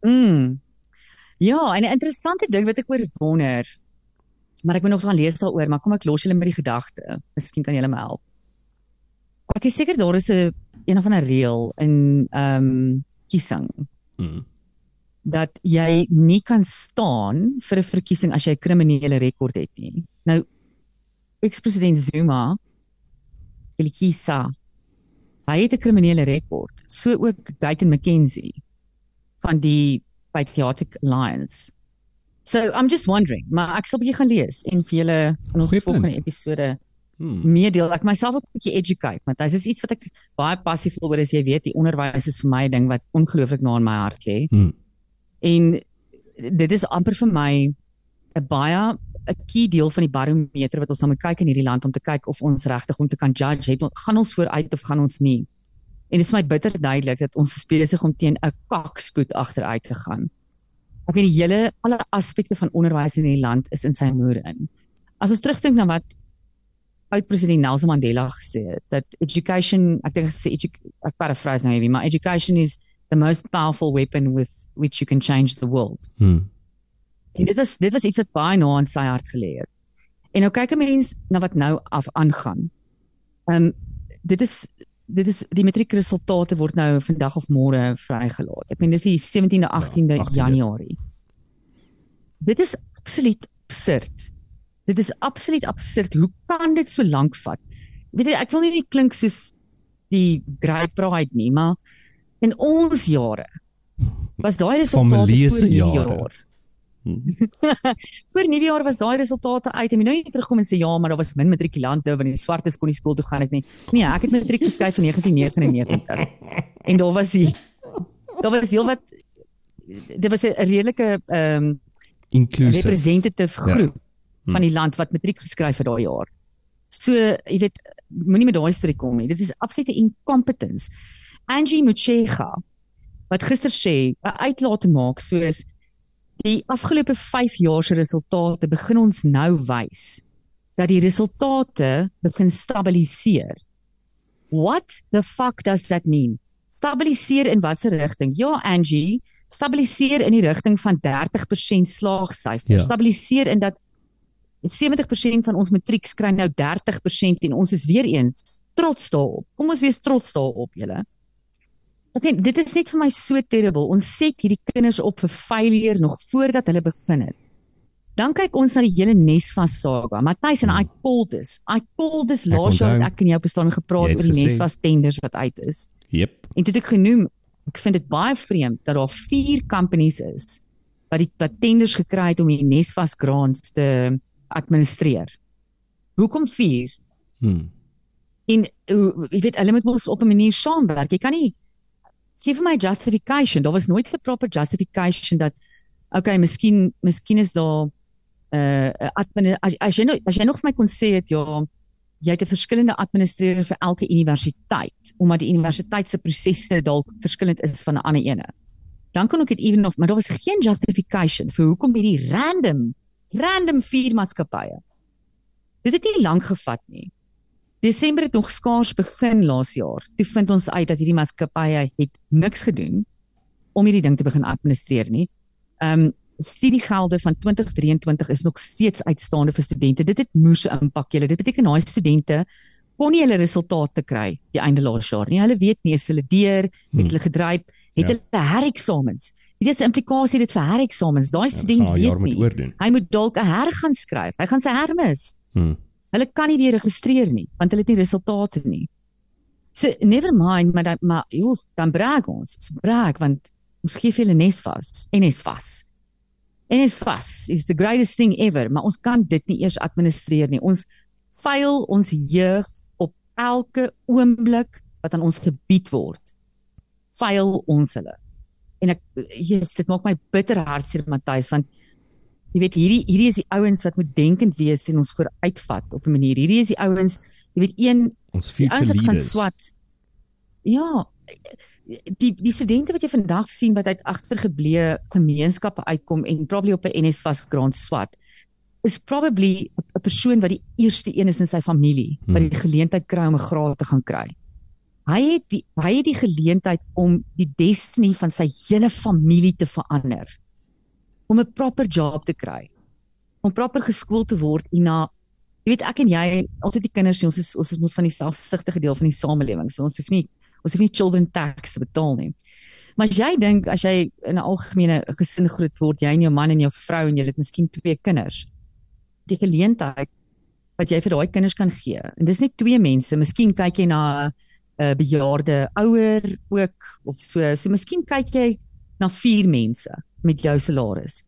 Mm. Ja, 'n interessante ding wat ek oor wonder. Maar ek moet nog gaan lees daaroor, maar kom ek los julle met die gedagte. Miskien kan julle my help. Ek is seker daar is 'n een of ander reël in ehm um, kiesing Mm. Dat jy nie kan staan vir 'n verkiesing as jy 'n kriminele rekord het nie. Nou ex-president Zuma Elikisa hy het 'n kriminele rekord, so ook Guyton McKenzie van die Patriotic Alliance. So I'm just wondering, maar ek sal bietjie gaan lees en vir julle in ons Goeie punt. volgende episode Hmm. meedeel. Ek myself ook 'n bietjie educate, want dit is iets wat ek baie passief voel oor as jy weet, die onderwys is vir my 'n ding wat ongelooflik na in my hart lê. Hmm. En dit is amper vir my 'n baie 'n key deel van die barometer wat ons nou moet kyk in hierdie land om te kyk of ons regtig om te kan judge het gaan ons vooruit of gaan ons nie. En dit is my bitter duidelik dat ons besig om teen 'n kakspoed agteruit te gaan. Ek weet die hele alle aspekte van onderwys in hierdie land is in sy moer in. As ons terugdink na wat oud-president Nelson Mandela gesê het dat education, ek dink hy sê ek paraphrase nou ewig, maar education is the most powerful weapon with which you can change the world. Hmm. En dit was dit was iets wat baie na in sy hart gelê het. En nou kyk 'n mens na wat nou af aangaan. Ehm um, dit is dit is die matriekresultate word nou vandag of môre vrygelaat. Ek meen dis die 17de 18de 18de. Januarie. Dit is absoluut absurd. Dit is absoluut absurd. Hoe kan dit so lank vat? Weet jy, ek wil nie net klink soos die Grey Pride nie, maar in ons jare was daai resultate voor jare. nuwejaar. [laughs] Voor nuwejaar was daai resultate uit. Ek moet nou nie terugkom en sê ja, maar daar was min matrikulante want die swartes kon nie skool toe gaan het nie. Nee, ek het matriek geskryf in 1999. En daar was die daar was heelwat dit was 'n redelike ehm um, Inclusive. representative Ja. groep van die land wat matriek geskryf het daai jaar. So, jy weet, moenie met daai storie kom nie. Dit is absolute incompetence. Angie Motshega wat gister sê, 'n uitlating maak soos die afgelope 5 jaar se resultate begin ons nou wys dat die resultate begin stabiliseer. What the fuck does that mean? Stabiliseer in watter rigting? Ja, Angie, stabiliseer in die rigting van 30% slaagsyfer. Ja. Ja. Stabiliseer in dat 70% van ons matrieks kry nou 30% en ons is weer eens trots daarop. Kom ons wees trots daarop, julle. Okay, dit is net vir my so terrible. Ons set hierdie kinders op vir failure nog voordat hulle begin het. Dan kyk ons na die hele Nesvas saga. Matthys en I called this. I called this Hmm. Laas jaar ek en jou bestaan gepraat oor die gesê. Nesvas tenders wat uit is. Yep. En toe het ek genoem, ek vind dit baie vreemd dat daar 4 companies is wat die wat tenders gekry het om die Nesvas grants te administreer. Hoekom 4? Hmm. En jy weet hulle moet mos op 'n manier saamwerk. Jy kan nie gee vir my justification. Daar was nooit 'n proper justification dat okay, miskien miskien is daar uh admin as, as jy nou as jy nog vir my kon sê het ja jy het 'n verskillende administreerder vir elke universiteit omdat die universiteit se prosesse dalk verskillend is van 'n ander ene. Dan kon ek dit ewen of maar daar was geen justification vir hoekom hierdie random random vier maatskappye. Dit het nie lank gevat nie. Desember het nog skaars begin laas jaar. Toe vind ons uit dat hierdie maatskappye het niks gedoen om hierdie ding te begin administreer nie. Ehm um, studiegelde van 2023 is nog steeds uitstaande vir studente. Dit het moes impak julle. Dit beteken daai studente kon nie hulle resultate kry die einde laas jaar nie. Hulle weet nie as hulle deur het Hmm. hulle gedryf, het Ja. hulle hereksamens. Dit is 'n implikasie dit vir hereksamens. Daai student gaan 'n jaar weet moet nie. oordoen. Hy moet dalk 'n her gaan skryf. Hy gaan sy hermis. Hmm. Hulle kan nie weer registreer nie want hulle het nie resultate nie. So never mind, maar dan maar joh, dan brag ons. Ons brag want ons gee vir hulle Nesvas, NSVAS. NSVAS is the greatest thing ever, maar ons kan dit nie eers administreer nie. Ons veil ons jeug op elke oomblik wat aan ons gebied word. Veil ons hulle. En ek Jesus, dit maak my bitter hartseer Matthys want jy weet hierdie hierdie is die ouens wat moet denkend wees en ons vooruitvat op 'n manier. Hierdie is die ouens, jy weet een Ons future wat leaders. swat. Ja, die die studente wat jy vandag sien wat uit agtergebleë gemeenskappe uitkom en probably op 'n NSFAS grond swat is probably 'n persoon wat die eerste een is in sy familie wat Hmm. die geleentheid kry om 'n graad te gaan kry. Hy het die hy het die geleentheid om die destiny van sy hele familie te verander. Om 'n proper job te kry. Om proper geskoold te word en na jy weet ek en jy ons het nie kinders nie, ons is ons is mos van die selfsugtige deel van die samelewing. So ons hoef nie ons hoef nie children tax te betaal nie. Maar as jy dink as jy in 'n algemene gesin groot word, jy en jou man en jou vrou en jy het miskien twee kinders. Die geleentheid wat jy vir daai kinders kan gee. En dis net twee mense. Miskien kyk jy na 'n uh, bejaarde ouer ook of so. So miskien kyk jy na vier mense met jou salaris.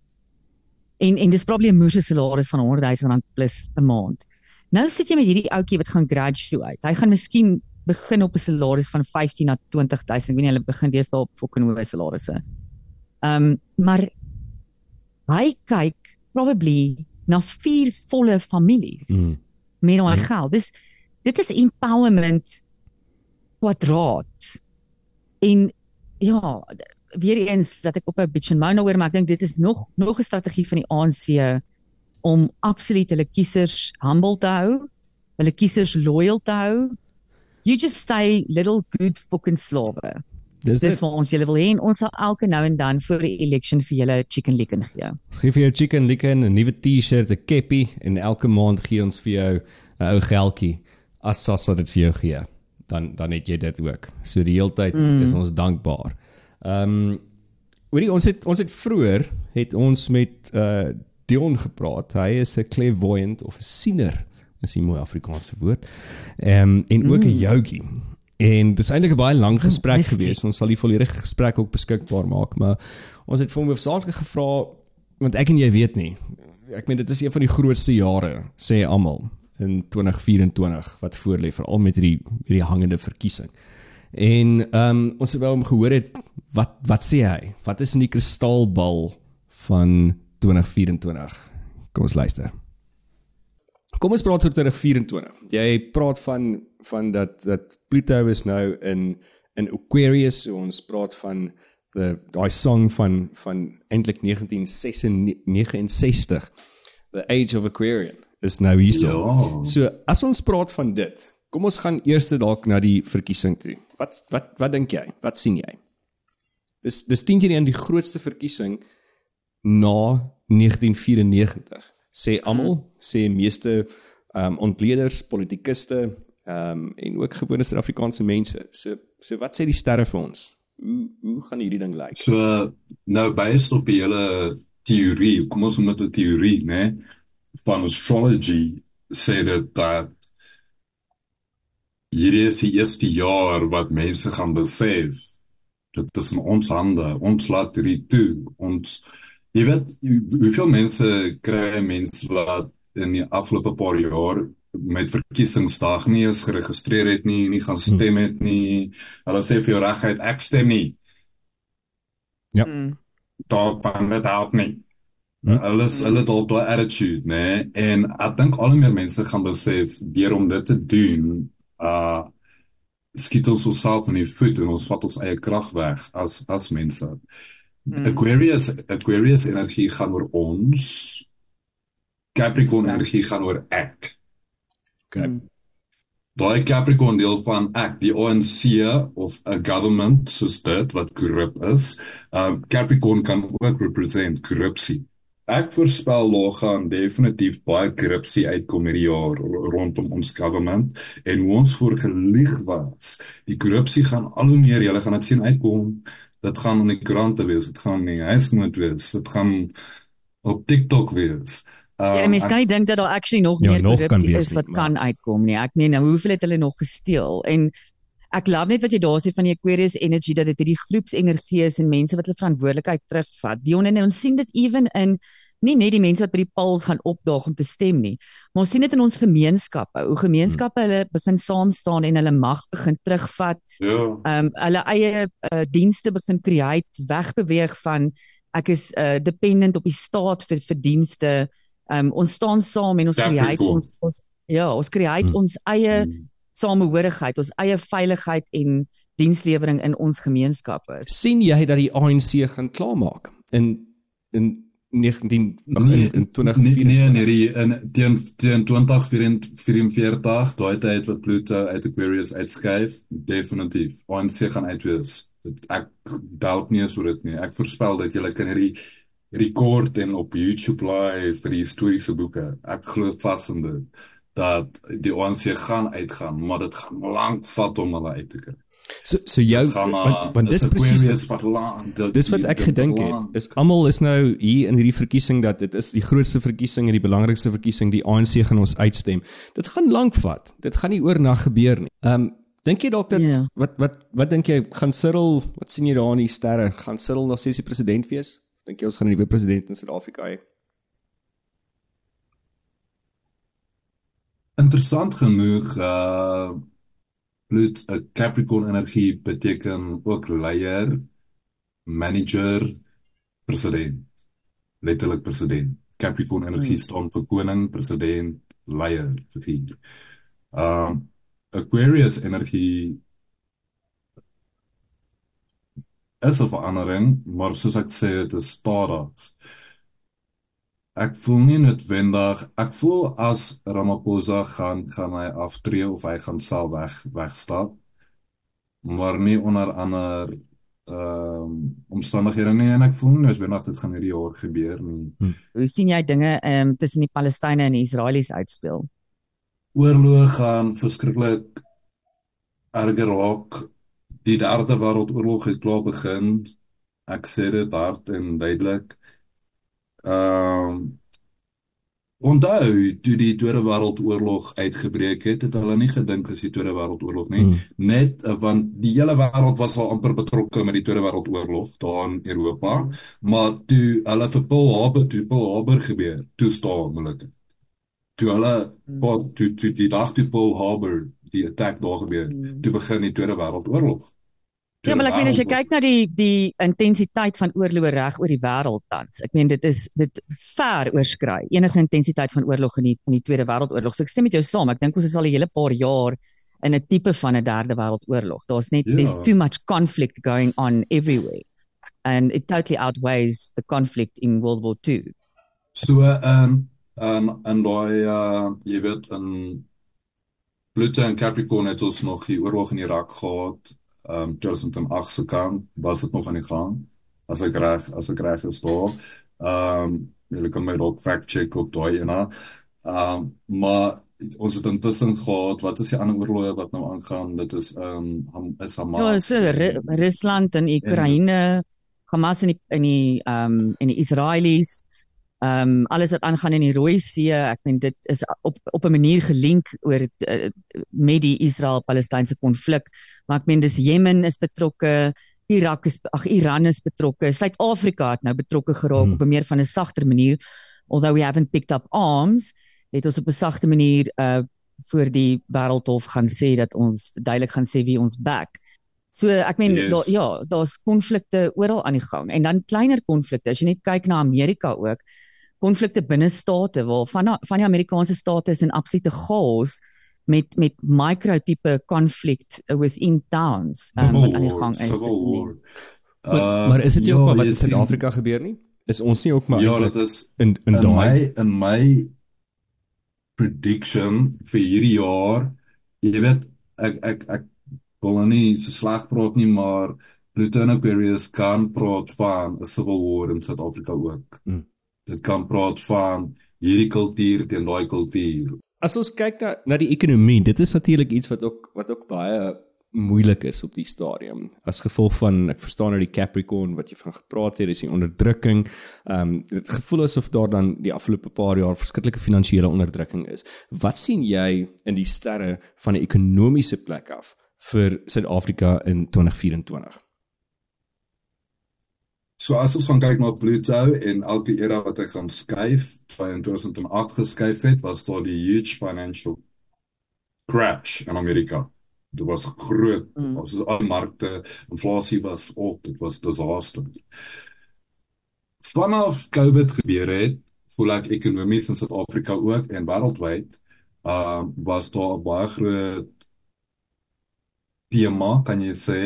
En en dis probably 'n moer se salaris van 100 000 rand plus 'n maand. Nou sit jy met hierdie ouetjie wat gaan graduate. Hy gaan miskien begin op 'n salaris van 15 na 20 000. Ek weet nie hulle begin deesdae op fucking hoë salarisse. Ehm um, maar hy kyk probably na vier volle families Mm. met daai geld. Dis dit is empowerment kwadraat. En ja, weer eens dat ek op 'n bitch and moan oor maar ek dink dit is nog nog 'n strategie van die ANC om absoluut hulle kiesers humble te hou, hulle kiesers loyal te hou. You just stay little good fucking slawe. Dis Dis wat ons julle wil hê en ons sal elke nou en dan voor die election vir julle chicken licken gee. Ons gee vir jou chicken licken, 'n nuwe T-shirt, 'n keppie en elke maand gee ons vir jou 'n ou geldjie as Sassa dit vir jou gee. Dan dan het jy dit ook. So die hele tyd mm. is ons dankbaar. Ehm um, hoorie ons het ons het vroeër het ons met uh Dion gepraat. Hy is 'n clairvoyant of 'n siener. Is 'n mooi Afrikaanse woord. Ehm um, en ook 'n mm. yogi. En dis eintlik 'n baie lang gesprek mystery. geweest. Ons sal die volledige gesprek ook beskikbaar maak, maar ons het vir hom hoofsaaklik gevra want ek en jy weet nie. Ek meen dit is een van die grootste jare sê almal in 2024 wat voorlê veral met hierdie hierdie hangende verkiesing. En ehm um, ons het wel hom gehoor het wat wat sê hy? Wat is in die kristalbal van 2024? Kom ons luister. Kom ons praat oor 2024. Jy praat van van dat dat Pluto is nou in in Aquarius, so ons praat van die daai song van van eintlik 1969 The Age of Aquarian is nou hierso. Ja. So as ons praat van dit, kom ons gaan eers dalk na die verkiesing toe. Wat wat wat dink jy? Wat sien jy? Dis dis 10 keer een die grootste verkiesing na 1994 sê almal sê meeste ehm um, ontleeders, politikuste ehm um, en ook gewone Suid-Afrikaanse mense. So so wat sê die sterre vir ons? Hoe hoe gaan hierdie ding lyk? So nou based op die hele teorie, kom ons dit 'n teorie, né? Van astrology sê dit dat hierdie is die eerste jaar wat mense gaan besef dit is in ons hande, ons laat hierdie toe. Ons jy weet hoeveel mense kry mense wat in die afgelope paar jaar met verkiesingsdag nie eens geregistreer het nie, nie gaan stem het nie. Hulle sê vir jou regheid ek stem nie. Ja. Mm. daar kan dit help nie. Hm? Hulle is hulle al daai attitude, né? Nee? En ek dink al meer mense gaan besef deur om dit te doen, uh skiet ons osself in die voet en ons vat ons eie krag weg as as mense. Mm. Aquarius Aquarius energie gaan oor ons. Capricorn ja. energie gaan oor ek. Okay. Mm. Daai Capricorn deel van ek, die ANC of 'n government soos dit wat korrup is, um Capricorn kan ook represent korrupsie. Ek voorspel daar gaan definitief baie korrupsie uitkom hierdie jaar rondom ons government en ons voorgelig was. Die korrupsie gaan al hoe meer, julle gaan dit sien uitkom. Dit gaan in die koerante wees, dit gaan nie huisnood wees, dit gaan op TikTok wees. Um, ja, mens kan nie dink dat daar actually nog ja, meer korrupsie is wat nie, kan uitkom nie. Ek meen, nou hoeveel het hulle nog gesteel? En ek love net wat jy daar sê van die Aquarius energy dat dit hierdie groepsenergie is en mense wat hulle verantwoordelikheid terugvat. Dion en ons sien dit ewen in nie net die mense wat by die polls gaan opdaag om te stem nie, maar ons sien dit in ons gemeenskappe. Hoe gemeenskappe hulle begin saam staan en hulle mag begin terugvat. Ja. Ehm um, hulle eie uh, dienste begin create, wegbeweeg van ek is uh, dependent op die staat vir vir dienste um, ons staan saam en ons create ons ons ja, ons create hmm. ons eie hmm. Samehorigheid, ons eie veiligheid en dienslewering in ons gemeenskappe. sien jy dat die ANC gaan klaarmaak in in 19 nee, in 20 nee nee nee die in teen teen 2044 daai tyd wat Pluto uit Aquarius uitskuif definitief ANC gaan uitwees ek doubt nie so dit nie ek voorspel dat jy kan hierdie rekord en op YouTube laai vir die historiese boeke. Ek glo vas in dit dat die ANC gaan uitgaan, maar dit gaan lank vat om hulle uit te kry. So so jou want, want dis presies wat land Dis wat ek gedink het. Is almal is nou hier in hierdie verkiesing dat dit is die grootste verkiesing en die belangrikste verkiesing die ANC gaan ons uitstem. Dit gaan lank vat. Dit gaan nie oornag gebeur nie. Ehm um, dink jy dalk dat yeah. Ja. wat wat wat dink jy gaan Cyril wat sien jy daar in die sterre gaan Cyril nog steeds die president wees? Dink jy ons gaan 'n nuwe president in Suid-Afrika hê? Interessant genoeg uh bloed 'n Capricorn energie beteken ook leier, manager, president. Letterlik president. Capricorn energie hmm. staan vir koning, president, leier, figuur. Uh Aquarius energie is 'n verandering, maar soos ek sê, dit is stadig. Ek voel nie noodwendig, ek voel as Ramaphosa gaan gaan hy aftree of hy gaan self weg wegstap. Maar nie onder ander ehm um, omstandighede nie en ek voel nie noodwendig dit gaan hierdie jaar gebeur nie. Hm. Hoe sien jy dinge ehm um, tussen die Palestynë en die Israelies uitspeel? Oorlog gaan verskriklik erger raak die derde wêreldoorlog het klaar begin. Ek sê dit hard en duidelik. Ehm um, Onthou, toe die Tweede Wêreldoorlog uitgebreek het, het hulle nie gedink as die Tweede Wêreldoorlog nie, hmm. net uh, want die hele wêreld was al amper betrokke met die Tweede Wêreldoorlog daar in Europa, maar toe hulle vir Pearl Harbor, toe Pearl Harbor gebeur, toe staan hulle. Toe hulle hmm. toe, toe die dag toe Pearl Harbor die attack daar gebeur, hmm. toe begin die Tweede Wêreldoorlog. Ja, maar ek meen as jy kyk na die die intensiteit van oorloë reg oor die wêreld tans. Ek meen dit is dit ver oorskry enige intensiteit van oorlog in die in die Tweede Wêreldoorlog. So ek stem met jou saam. Ek dink ons is al 'n hele paar jaar in 'n tipe van 'n derde wêreldoorlog. Daar's net ja. there's too much conflict going on everywhere. And it totally outweighs the conflict in World War II. So ehm um, um, en daai uh jy weet 'n Pluto en Capricorn het ons nog die oorlog in Irak gehad um, 2008 se kant was dit nog aan die gang. As ek reg as ek reg is daar. Ehm um, jy kan my ook fact check op daai en ehm um, maar ons het intussen gehad wat is die ander oorloë wat nou aangaan? Dit is ehm um, is Hamas. Ja, so Rusland en Oekraïne Hamas en die in die ehm um, en die Israelies ehm um, alles wat aangaan in die Rooi See, ek meen dit is op op 'n manier gelink oor uh, met die Israel-Palestynse konflik, maar ek meen dis Jemen is betrokke, Irak is ag Iran is betrokke, Suid-Afrika het nou betrokke geraak hmm. op 'n meer van 'n sagter manier, although we haven't picked up arms, het ons op 'n sagte manier uh voor die wêreldhof gaan sê dat ons duidelik gaan sê wie ons back. So ek meen yes. da, ja, daar's konflikte oral aan die gang en dan kleiner konflikte. As jy net kyk na Amerika ook, konflikte binne state waar van van die Amerikaanse state is in absolute chaos met met micro tipe konflikt within towns um, wat aan die gang is. War. Maar, maar is dit nie Uh, ook maar ja, wat jy in Suid-Afrika gebeur nie? Is ons nie ook maar Ja, dit is in in in daai my in my prediction vir hierdie jaar, jy weet, ek ek ek wil nou nie so sleg praat nie, maar Pluton Aquarius kan praat van 'n civil war in Suid-Afrika ook. Hmm. Dit kan praat van hierdie kultuur teen daai kultuur. As ons kyk na na die ekonomie, dit is natuurlik iets wat ook wat ook baie moeilik is op die stadium as gevolg van ek verstaan nou die Capricorn wat jy van gepraat het, is die onderdrukking. Ehm um, dit gevoel asof daar dan die afgelope paar jaar verskriklike finansiële onderdrukking is. Wat sien jy in die sterre van 'n ekonomiese plek af vir Suid-Afrika in 2024? So as ons gaan kyk na Pluto en elke era wat hy gaan skuif, hy in 2008 geskuif het, was daar die huge financial crash in Amerika. Dit was groot. Mm. Ons is al markte, inflasie was op, dit was disaster. Vanaf COVID gebeur het, voel ek ekonomies in Suid-Afrika ook en wêreldwyd, uh was daar 'n baie groot tema, kan jy sê,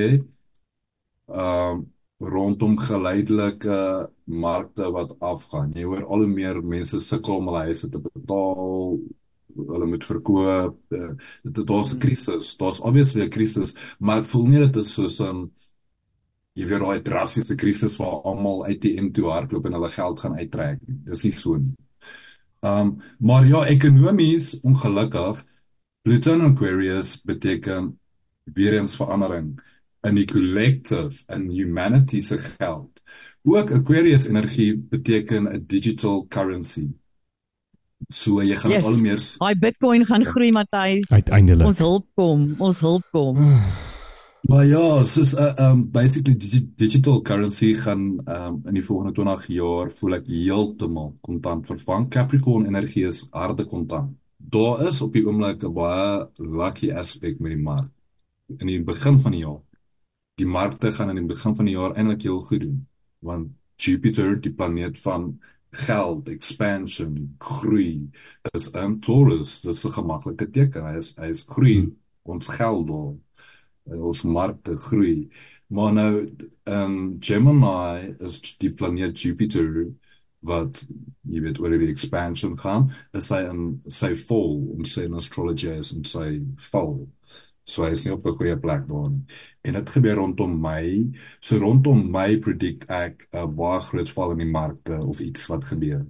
um rondom geleidelike markte wat afgaan. Jy hoor al hoe meer mense sukkel om hulle huise te betaal, hulle moet verkoop. Uh, dit daar's 'n krisis. Daar's obviously 'n krisis, maar ek voel nie dit is soos 'n jy weet daai drastiese krisis waar almal ATM toe hardloop en hulle geld gaan uittrek. Dis nie so nie. Um maar ja, ekonomies ongelukkig Pluto in Aquarius beteken weer eens verandering in die collective in humanity se geld. Ook Aquarius energie beteken 'n digital currency. So jy gaan Yes. al meer Daai Bitcoin gaan groei, Matthys. Uiteindelik. Ons hulp kom, ons hulp kom. [sighs] Maar ja, soos 'n uh, um basically digi digital currency gaan um in die volgende 20 jaar voel ek heeltemal kontant vervang. Capricorn energie is harde kontant. Daar is op die oomblik 'n baie lucky aspek met die mark. In die begin van die jaar. Die markte gaan in die begin van die jaar eintlik heel goed doen, want Jupiter, die planeet van geld, expansion, groei, is in Taurus. Dis 'n gemaklike teken. Hy is hy is groei, Hmm. ons geld daar en ons markte groei. Maar nou in Gemini is die planeet Jupiter wat jy weet oor die expansion gaan, is hy in sy vol en sy in astrology is in sy val. So hy is nie op 'n goeie plek daar nie. En dit gebeur rondom my. So rondom my predict ek 'n baie groot val in die markte of iets wat gebeur.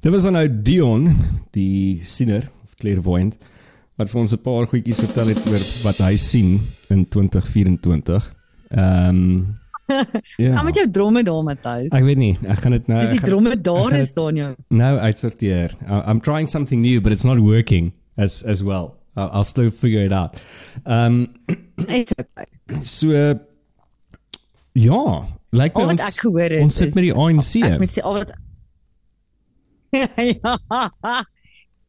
Dit was dan nou Dion, die siener of clairvoyant wat vir ons 'n paar goedjies vertel het oor wat hy sien in 2024. Ehm um, [laughs] ja. Gaan met jou dromme daar, Matthys. Ek weet nie, ek gaan dit nou Dis die dromme daar is daar in jou. nou uitsorteer. I'm trying something new but it's not working as as well. I'll, I'll still figure it out. Ehm um, [clears throat] It's okay. so ja, lyk my wat ons het ons sit met die ANC. Ek moet sê al wat [laughs] ja.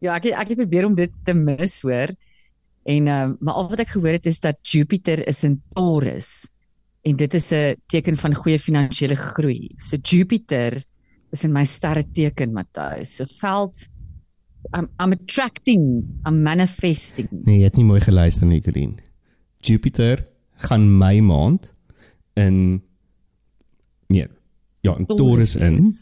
Ja, ek ek het probeer om dit te mis, hoor. En ehm maar al wat ek gehoor het is dat Jupiter is in Taurus en dit is 'n teken van goeie finansiële groei. So Jupiter is in my sterreteken, Matthys. So geld I'm I'm attracting, I'm manifesting. Nee, jy het nie mooi geluister nie, Colleen. Jupiter gaan my maand in nee, ja, in Taurus in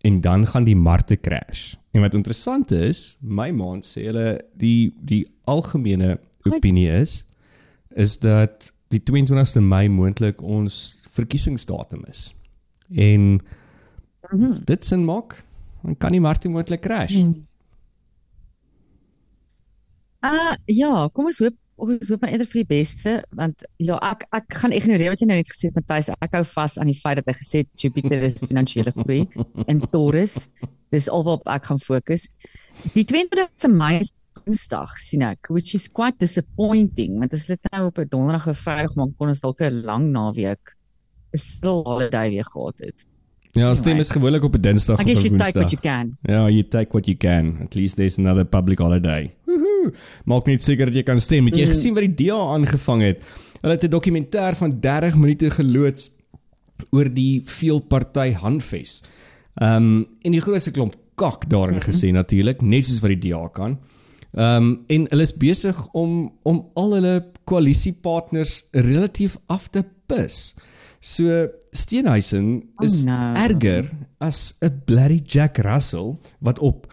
en dan gaan die markte crash. En wat interessant is, my maand sê hulle die die algemene opinie is is dat die 22ste Mei moontlik ons verkiesingsdatum is. En Mhm. as dit sin maak, dan kan die markte moontlik crash. Ah ja, kom ons hoop ons hoop maar eerder vir die beste want ja, ek ek gaan ignoreer wat jy nou net gesê het Matthys. Ek hou vas aan die feit dat hy gesê het Jupiter is finansiële groei en Taurus. Dis alwaar ek gaan fokus. Die 22de Mei is Woensdag sien ek, which is quite disappointing want as dit nou op 'n donderdag of vrydag maak kon ons dalk 'n lang naweek 'n stil holiday weer gehad het. Ja, stem Anyway. is gewoonlik op 'n Dinsdag I of guess 'n you take what Woensdag. you can. Ja, you take what you can. At least there's another public holiday. Woohoo. Maak net seker dat jy kan stem. Het jy Mm. gesien wat die DA aangevang het? Hulle het 'n dokumentêr van 30 minute geloods oor die veelparty Hanfes. Ehm um, en die grootste klomp kak daarin gesê natuurlik, net soos wat die DA kan. Ehm um, en hulle is besig om om al hulle koalisiepartners relatief af te pis. So Steenhuisen is Oh, no. erger as 'n bloody Jack Russell wat op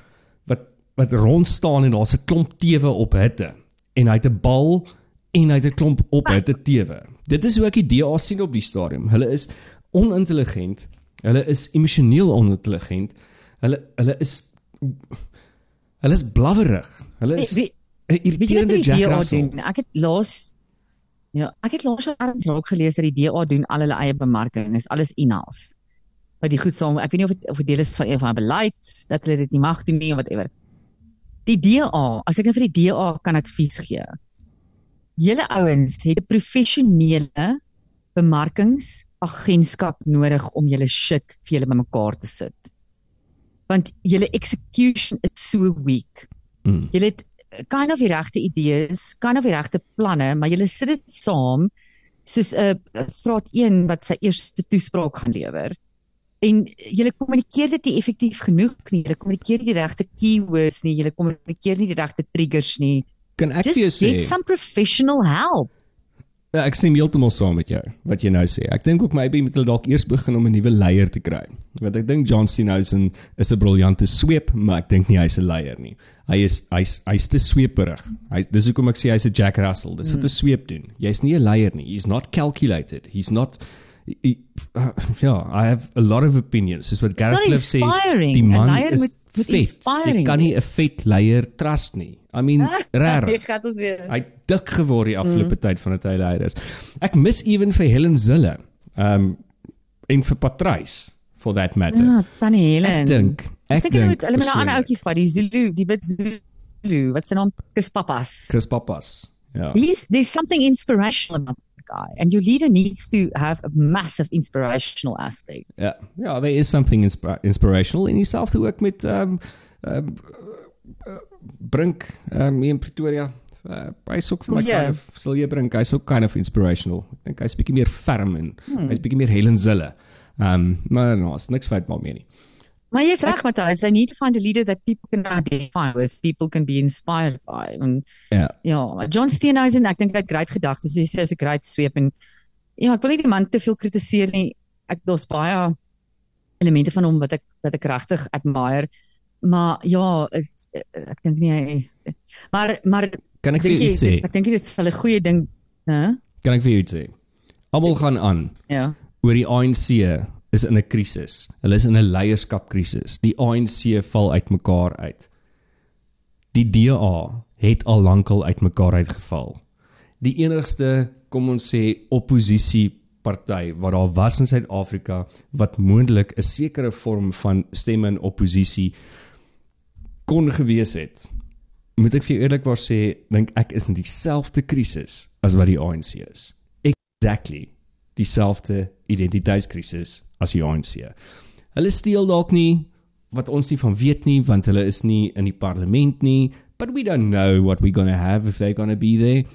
wat rond staan en daar's 'n klomp tewe op hitte en hy het 'n bal en hy het 'n klomp op hitte tewe. Dit is hoe ek die DA sien op die stadium. Hulle is onintelligent. Hulle is emosioneel onintelligent. Hulle hulle is hulle is blawwerig. Hulle is Wie- wat irriterende Jack Russell. doen? Ek het laas Ja, ek het laas eens raak gelees dat die DA doen al hulle eie bemarking, is alles in-house. Wat die goed saam, ek weet nie of dit of dit deel is van een van hulle beleid dat hulle dit nie mag doen nie of whatever. Die DA, as ek net vir die DA kan advies gee. Julle ouens het 'n professionele bemarkingsagentskap nodig om julle shit vir julle bymekaar te sit. Want julle execution is so weak. Mm. Julle het kind of die regte idees, kind of die regte planne, maar julle sit dit saam soos 'n uh, straat 1 wat sy eerste toespraak gaan lewer. En julle kommunikeer dit nie effektief genoeg nie. Julle kommunikeer nie die regte keywords nie. Julle kommunikeer nie die regte triggers nie. Kan ek vir jou Just sê? get some professional help. Ja, ek stem heeltemal saam met jou wat jy nou sê. Ek dink ook maybe moet hulle dalk eers begin om 'n nuwe leier te kry. Want ek dink John Steenhuisen is 'n briljante sweep, maar ek dink nie hy's 'n leier nie. Hy is hy's hy's te sweeperig. Hy dis hoekom ek sê hy's 'n Jack Russell. Dis wat 'n sweep doen. Jy's nie 'n leier nie. He's not calculated. He's not ja, [laughs] I have a lot of opinions. Dis wat Gareth Cliff sê. Die man is moet- moet vet. Jy kan nie 'n vet leier trust nie. I mean, [laughs] regtig. gaat ons weer. Hy dik geword die afgelope mm. tyd van dit hy leier is. Ek mis ewen vir Helen Zille. Um en vir Patrice for that matter. Ja, Tannie Helen. ek dink ek dink hulle moet hulle moet 'n ander ouetjie vat, die Zulu, die wit Zulu, wat sy naam is Papas. Chris Papas. Ja. He's there's something inspirational about guy, and your leader needs to have a massive inspirational aspect. Yeah, yeah, there is something inspi inspirational in yourself to work met um um uh, Brink um in Pretoria. Uh, hy's ook vir my O, kind of sal jy Brink, hy's ook kind of inspirational. Ek dink hy's bietjie meer ferm en hmm. hy's bietjie meer Helen Zille. Um maar nou, is niks fout daarmee nie. Maar jy's reg, Matthys, they need to find a leader that people can identify with, people can be inspired by. En Ja. ja, John Steenhuisen, ek dink hy het great gedagtes, jy sê, hy's 'n great sweep en ja, ek wil nie die man te veel kritiseer nie. Ek daar's baie elemente van hom wat ek wat ek regtig admire. Maar ja, ek, ek dink nie hy maar maar Kan ek vir jou sê? ek dink dit sal 'n goeie ding, hè? Kan ek vir jou sê? Almal gaan aan Ja. oor die ANC is in 'n krisis. Hulle is in 'n leierskapkrisis. Die ANC val uitmekaar uit. Die DA het al lankal uitmekaar uitgeval. Die enigste, kom ons sê, oppositieparty wat daar was in Suid-Afrika wat moontlik 'n sekere vorm van stemme in oppositie kon gewees het. Moet ek vir eerlikwaar sê, dink ek is in dieselfde krisis as wat die ANC is. Exactly dieselfde identiteitskrisis as die ANC. Hulle steel dalk nie wat ons nie van weet nie want hulle is nie in die parlement nie, but we don't know what we're going to have if they're going to be there.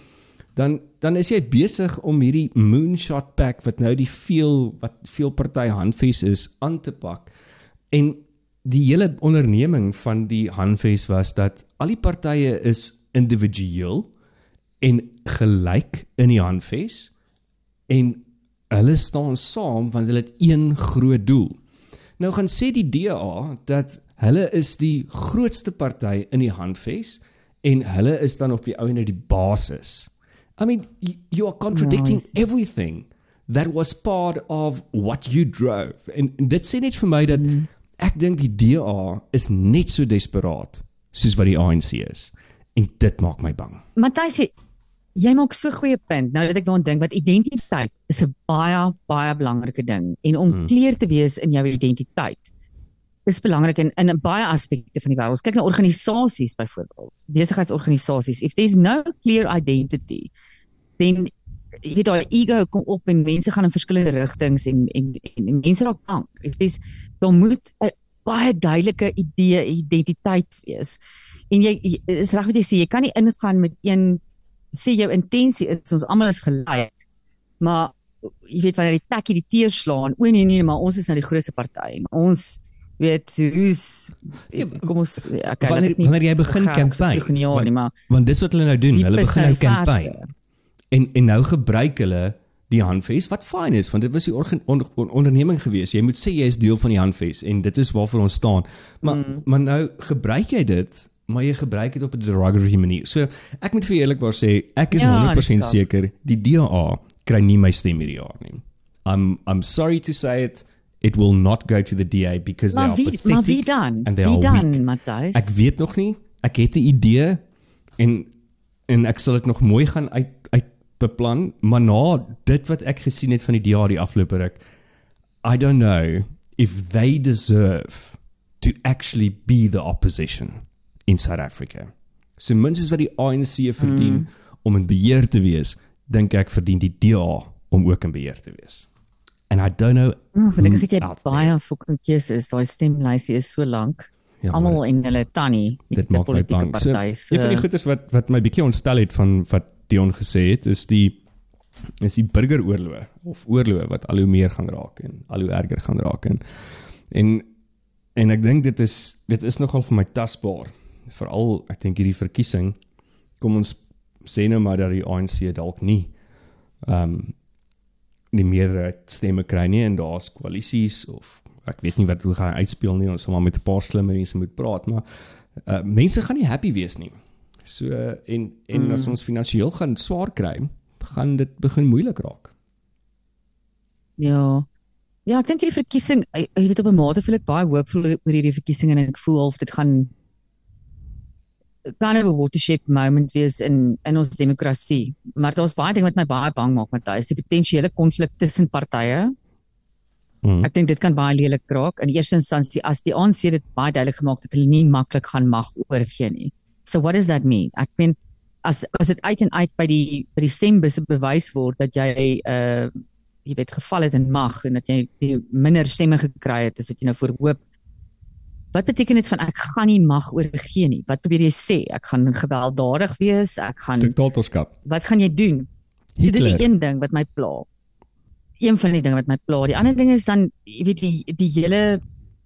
Dan dan is jy besig om hierdie moonshot pack wat nou die veel wat veel party handves is aan te pak. En die hele onderneming van die handves was dat al die partye is individueel en gelyk in die handves en hulle staan saam want hulle het een groot doel. Nou gaan sê die DA dat hulle is die grootste party in die handves en hulle is dan op die ou en die basis. I mean you, you are contradicting Nice. everything that was part of what you drove. En dit sê net vir my dat mm. ek dink die DA is net so desperaat soos wat die ANC is. En dit maak my bang. Matthys, jy- maak so 'n goeie punt. Nou dat ek daaraan dink wat identiteit is 'n baie baie belangrike ding en om Hmm. kleer te wees in jou identiteit is belangrik in in baie aspekte van die wêreld. Ons kyk na organisasies byvoorbeeld, besigheidsorganisasies. If there's no clear identity, then jy weet daai ego kom op en mense gaan in verskillende rigtings en en, en, en mense raak bang. If there's daar moet 'n baie duidelike idee identiteit wees. En jy, jy is reg wat jy sê, jy kan nie ingaan met een sê jou intensie is ons almal is gelyk. Maar jy weet wanneer die tekkie die teer slaan, o nee nee, maar ons is nou die grootste party. Ons weet hoe's kom ons ja, okay, wanneer wanneer jy begin campaign want, jaar, nie, maar want dis wat hulle nou doen hulle begin nou verste. en en nou gebruik hulle die handves wat fyn is want dit was die organ, on, on, onderneming gewees jy moet sê jy is deel van die handves en dit is waarvoor ons staan maar mm. maar nou gebruik jy dit maar jy gebruik dit op 'n derogatory manier so ek moet vir eerlikwaar sê ek is Ja, 100% dis klaar. seker die DA kry nie my stem hierdie jaar nie I'm I'm sorry to say it it will not go to the DA because they maar are wie pathetic maar wie dan and they wie are dan. Matthys Ek weet nog nie. Ek het 'n idee en en ek sal dit nog mooi gaan uit uit beplan, maar na dit wat ek gesien het van die DA die afgelope ruk, I don't know if they deserve to actually be the opposition in South Africa. So minstens wat die ANC verdien mm. om in beheer te wees, dink ek verdien die DA om ook in beheer te wees. And I don't know. Ek who het jy baie fucking keuses daai stemlysie is so lank Ja, almal en hulle tannie die dit maak my politieke bang. So, party een van die goedes wat wat my bietjie ontstel het van wat Dion gesê het, is die is die burgeroorlog of oorlog wat al hoe meer gaan raak en al hoe erger gaan raak en en en ek dink dit is dit is nogal vir my tasbaar. Veral ek dink hierdie verkiesing kom ons sê nou maar dat die ANC dalk nie ehm um, die meerderheid stemme kry nie en daar's koalisies of ek weet nie wat hoe gaan uitspeel nie ons sal maar met 'n paar slimme mense moet praat maar uh, mense gaan nie happy wees nie. So uh, en en mm. as ons finansiëel gaan swaar kry, gaan dit begin moeilik raak. Ja. Ja, ek dink hierdie verkiesing, jy weet op 'n mate voel ek baie hoopvol oor hierdie verkiesing en ek voel of dit gaan kind of a watershed moment wees in in ons demokrasie. Maar daar's baie dinge wat my baie bang maak, Matthys, die potensiële konflik tussen partye. Mm. Ek dink dit kan baie lelik raak. In eerste instansie as die ANC dit baie duidelik gemaak dat hulle nie maklik gaan mag oorgee nie. So what does that mean? Ek meen as as dit uit en uit by die by die stembusse bewys word dat jy uh jy weet geval het in mag en dat jy minder stemme gekry het as wat jy nou voorhoop. Wat beteken dit van ek gaan nie mag oorgee nie? Wat probeer jy sê? Ek gaan gewelddadig wees, ek gaan Diktatorskap. wat gaan jy doen? So dis Hitler. die een ding wat my pla. Een van die dinge wat my pla. Die ander ding is dan jy weet die die hele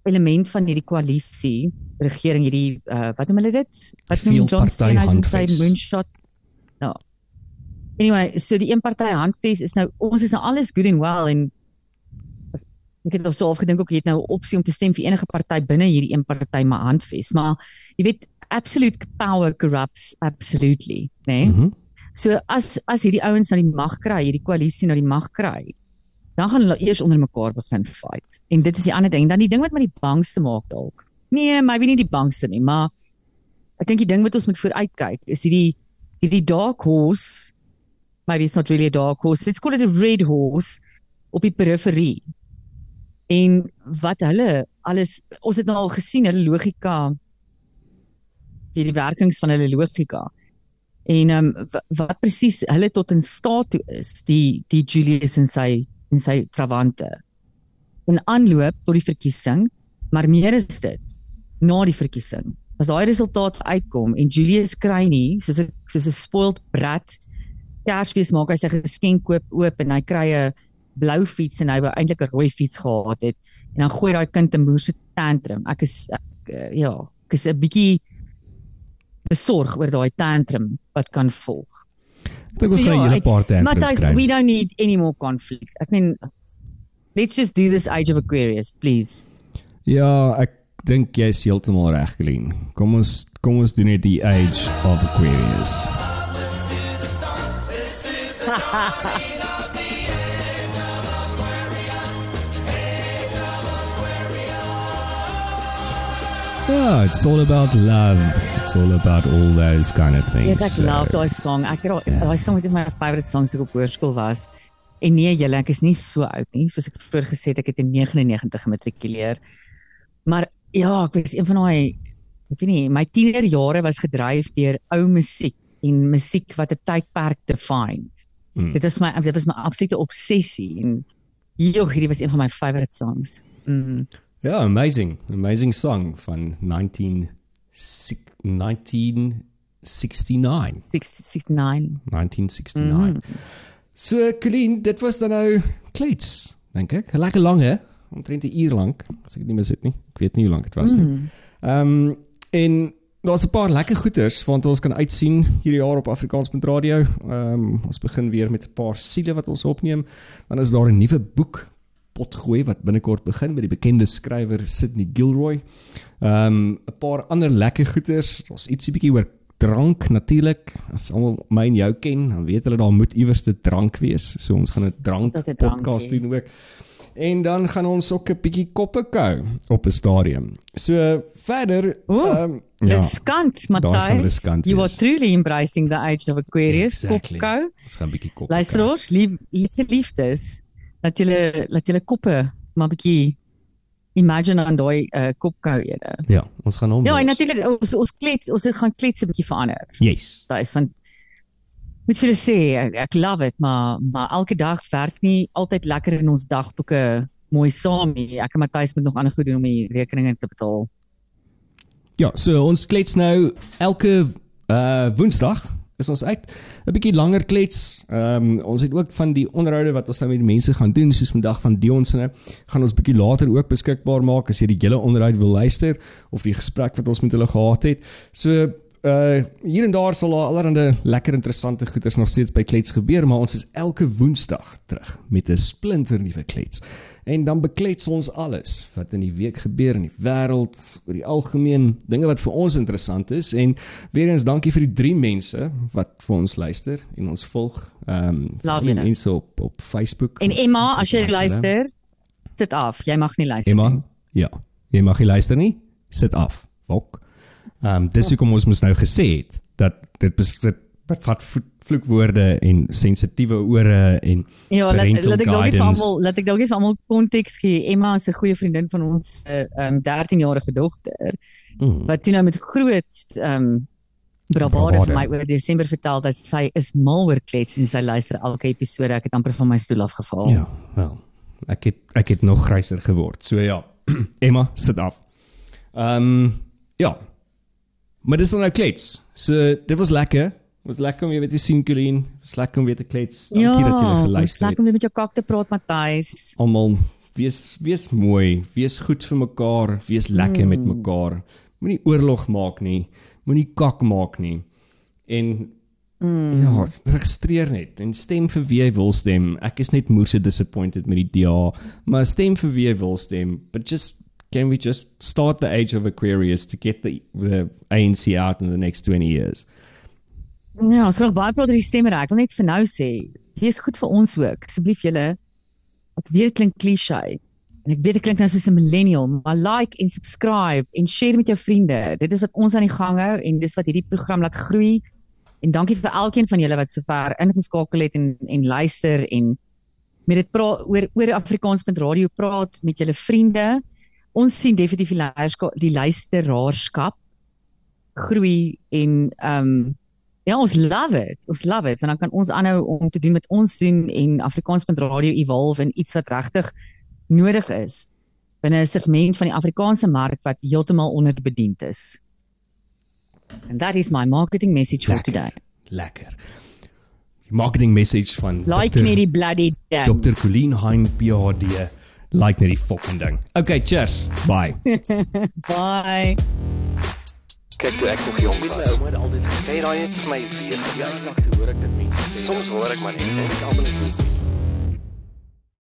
element van hierdie koalisie regering hierdie uh, wat noem hulle dit? Wat noem John Veelparty Steenhuisen sy moonshot? Ja. Anyway, so die een party handves is nou ons is nou alles good and well en ek het also afgedink ook jy het nou 'n opsie om te stem vir enige party binne hierdie een party maar handves, maar jy weet absolute power corrupts absolutely, né? Nee? Mhm. So as as hierdie ouens nou die mag kry, hierdie koalisie nou die mag kry, dan gaan hulle eers onder mekaar begin fight. En dit is die ander ding. Dan die ding wat my die bangste maak dalk. Nee, maybe nie die bangste nie, maar ek dink die ding wat ons moet vooruitkyk is hierdie hierdie dark horse. Maybe it's not really a dark horse. Let's call it a red horse op die periferie. En wat hulle alles ons het nou al gesien hulle logika die, die werkings van hulle logika. En ehm um, wat presies hulle tot in staat toe is, die die Julius en sy en sy trawante. In aanloop tot die verkiesing, maar meer is dit na die verkiesing. As daai resultate uitkom en Julius kry nie soos 'n soos 'n spoiled brat Kersfees maak hy sy geskenk koop oop en hy kry 'n blou fiets en hy wou eintlik 'n rooi fiets gehad het en dan gooi daai kind 'n moerse tantrum. Ek is ek, eh, ja, ek is 'n bietjie besorg oor daai tantrum wat kan volg. Ek dink ons gaan 'n hele ek- paar tantrums Matthys, kry. we don't need any more conflict. I mean, let's just do this age of Aquarius, please. Ja, ek dink jy is heeltemal reg, Glen. Kom ons kom ons doen net die age of Aquarius. [laughs] [laughs] Yeah, it's all about love. It's all about all those kind of things. Yes, ek So, love daai song. Ek het daai daai song was een van my favorite songs toe ek op hoërskool was. En nee, julle, ek is nie so oud nie, soos ek vroeër gesê het, ek het in 99 gematrikuleer. Maar ja, ek was een van daai ek weet nie, my tienerjare was gedryf deur ou musiek en musiek wat 'n tydperk define. Mm. Dit is my dit was my absolute obsessie en joh, hierdie was een van my favorite songs. Mm. Ja, amazing. Amazing song van 19 1969. 69. 1969. Mhm. So, Colleen, dit was dan nou klets, dink ek. Lekker lang hè. omtrent 'n uur lank, as ek dit nie mis het nie. Ek weet nie hoe lank dit was nie. Ehm um, en daar's 'n paar lekker goeters want ons kan uitsien hierdie jaar op Afrikaans.radio. Ehm um, ons begin weer met 'n paar siele wat ons opneem. Dan is daar 'n nuwe boek potgooi wat binnekort begin met die bekende skrywer Sydney Gilroy. Ehm um, 'n paar ander lekker goeters. Ons ietsie bietjie oor drank natuurlik. As almal my en jou ken, dan weet hulle daar moet iewers te drank wees. So ons gaan 'n drank 'n podcast doen ook. En dan gaan ons ook 'n bietjie koppe kou op 'n stadium. So verder ehm ja, Riskant, Matthys. You are wees. truly embracing the age of Aquarius. Exactly. Kopkou. ons gaan 'n bietjie koppe. kou. Luisteraars, lief, liefde liefdes. Laat julle laat julle koppe maar bietjie imagine aan daai uh, kopkou ene. Ja, ons gaan hom. Ja, en natuurlik ons ons klets, ons gaan klets 'n bietjie verander. Yes. Daar is van moet vir julle sê, ek, ek love it, maar maar elke dag werk nie altyd lekker in ons dagboeke mooi saam nie. Ek en Matthys moet nog ander goed doen om die rekeninge te betaal. Ja, so ons klets nou elke uh Woensdag is ons uit 'n bietjie langer klets. Ehm um, ons het ook van die onderhoude wat ons nou met die mense gaan doen, soos vandag van Dion se gaan ons bietjie later ook beskikbaar maak as jy die hele onderhoud wil luister of die gesprek wat ons met hulle gehad het. So uh hier en daar sal daar allerlei lekker interessante goeders nog steeds by Klets gebeur, maar ons is elke Woensdag terug met 'n splinter nuwe Klets. En dan beklets ons alles wat in die week gebeur in die wêreld, oor die algemeen, dinge wat vir ons interessant is en weer eens dankie vir die drie mense wat vir ons luister en ons volg. Ehm um, mense op op Facebook. En Emma, as jy luister, sit af. Jy mag nie luister. Emma, nie. ja. Jy mag nie luister nie. Sit af. Fok. Ehm um, dis hoekom ons mos nou gesê het dat dit dit bevat vlo- vloekwoorde en sensitiewe ore en Ja, laat laat ek dalk nie vir almal laat ek dalk nie vir almal konteks gee. Emma is 'n goeie vriendin van ons uh, um 13-jarige dogter Mm. wat toe nou met groot um bravade vir my oor Desember vertel dat sy is mal oor klets en sy luister elke episode. Ek het amper van my stoel afgeval. Ja, wel. Ek het ek het nog gryser geword. So ja. [clears throat] Emma, sit af. Ehm um, ja. Maar dis nou klets. So dit was lekker. Was lekker om jou weer te sien, Colleen. Was lekker om weer te klets. Dankie ja, dat jy geluister lekker om weer het. met jou kak te praat, Matthys. Almal wees wees mooi, wees goed vir mekaar, wees lekker mm. met mekaar. Moenie oorlog maak nie. Moenie kak maak nie. En Mm. Ja, registreer net en stem vir wie jy wil stem. Ek is net moerse disappointed met die DA, maar stem vir wie jy wil stem. But just can we just start the age of Aquarius to get the the ANC out in the next 20 years? Ja, ons gaan baie praat oor die stemmereg. Ek wil net vir nou sê, wees goed vir ons ook. Asseblief julle. Ek weet dit klink cliché. En ek weet dit klink nou soos 'n millennial, maar like en subscribe en share met jou vriende. Dit is wat ons aan die gang hou en dis wat hierdie program laat groei. En dankie vir elkeen van julle wat sover ingeskakel het en en luister en met dit praat oor oor Afrikaans.radio praat met julle vriende. Ons sien definitief die leierskap, die luisteraarskap groei en ehm um, Ja, ons love it. Ons love it want dan kan ons aanhou om te doen met ons doen en Afrikaans.radio evolve in iets wat regtig nodig is binne 'n segment van die Afrikaanse mark wat heeltemal onderbediend is. And that is my marketing message for Lekker. today. Lekker. Marketing message van Like net die bloody ding. Dr. Colleen Hein PhD. Like net die fucking ding. Okay, cheers. Bye. [laughs] Bye. Kyk toe ek nog jong was. My ouma het altyd gesê daai het vir my weer verjaardag toe hoor ek dit mense sê. Soms hoor ek maar net en ek almal net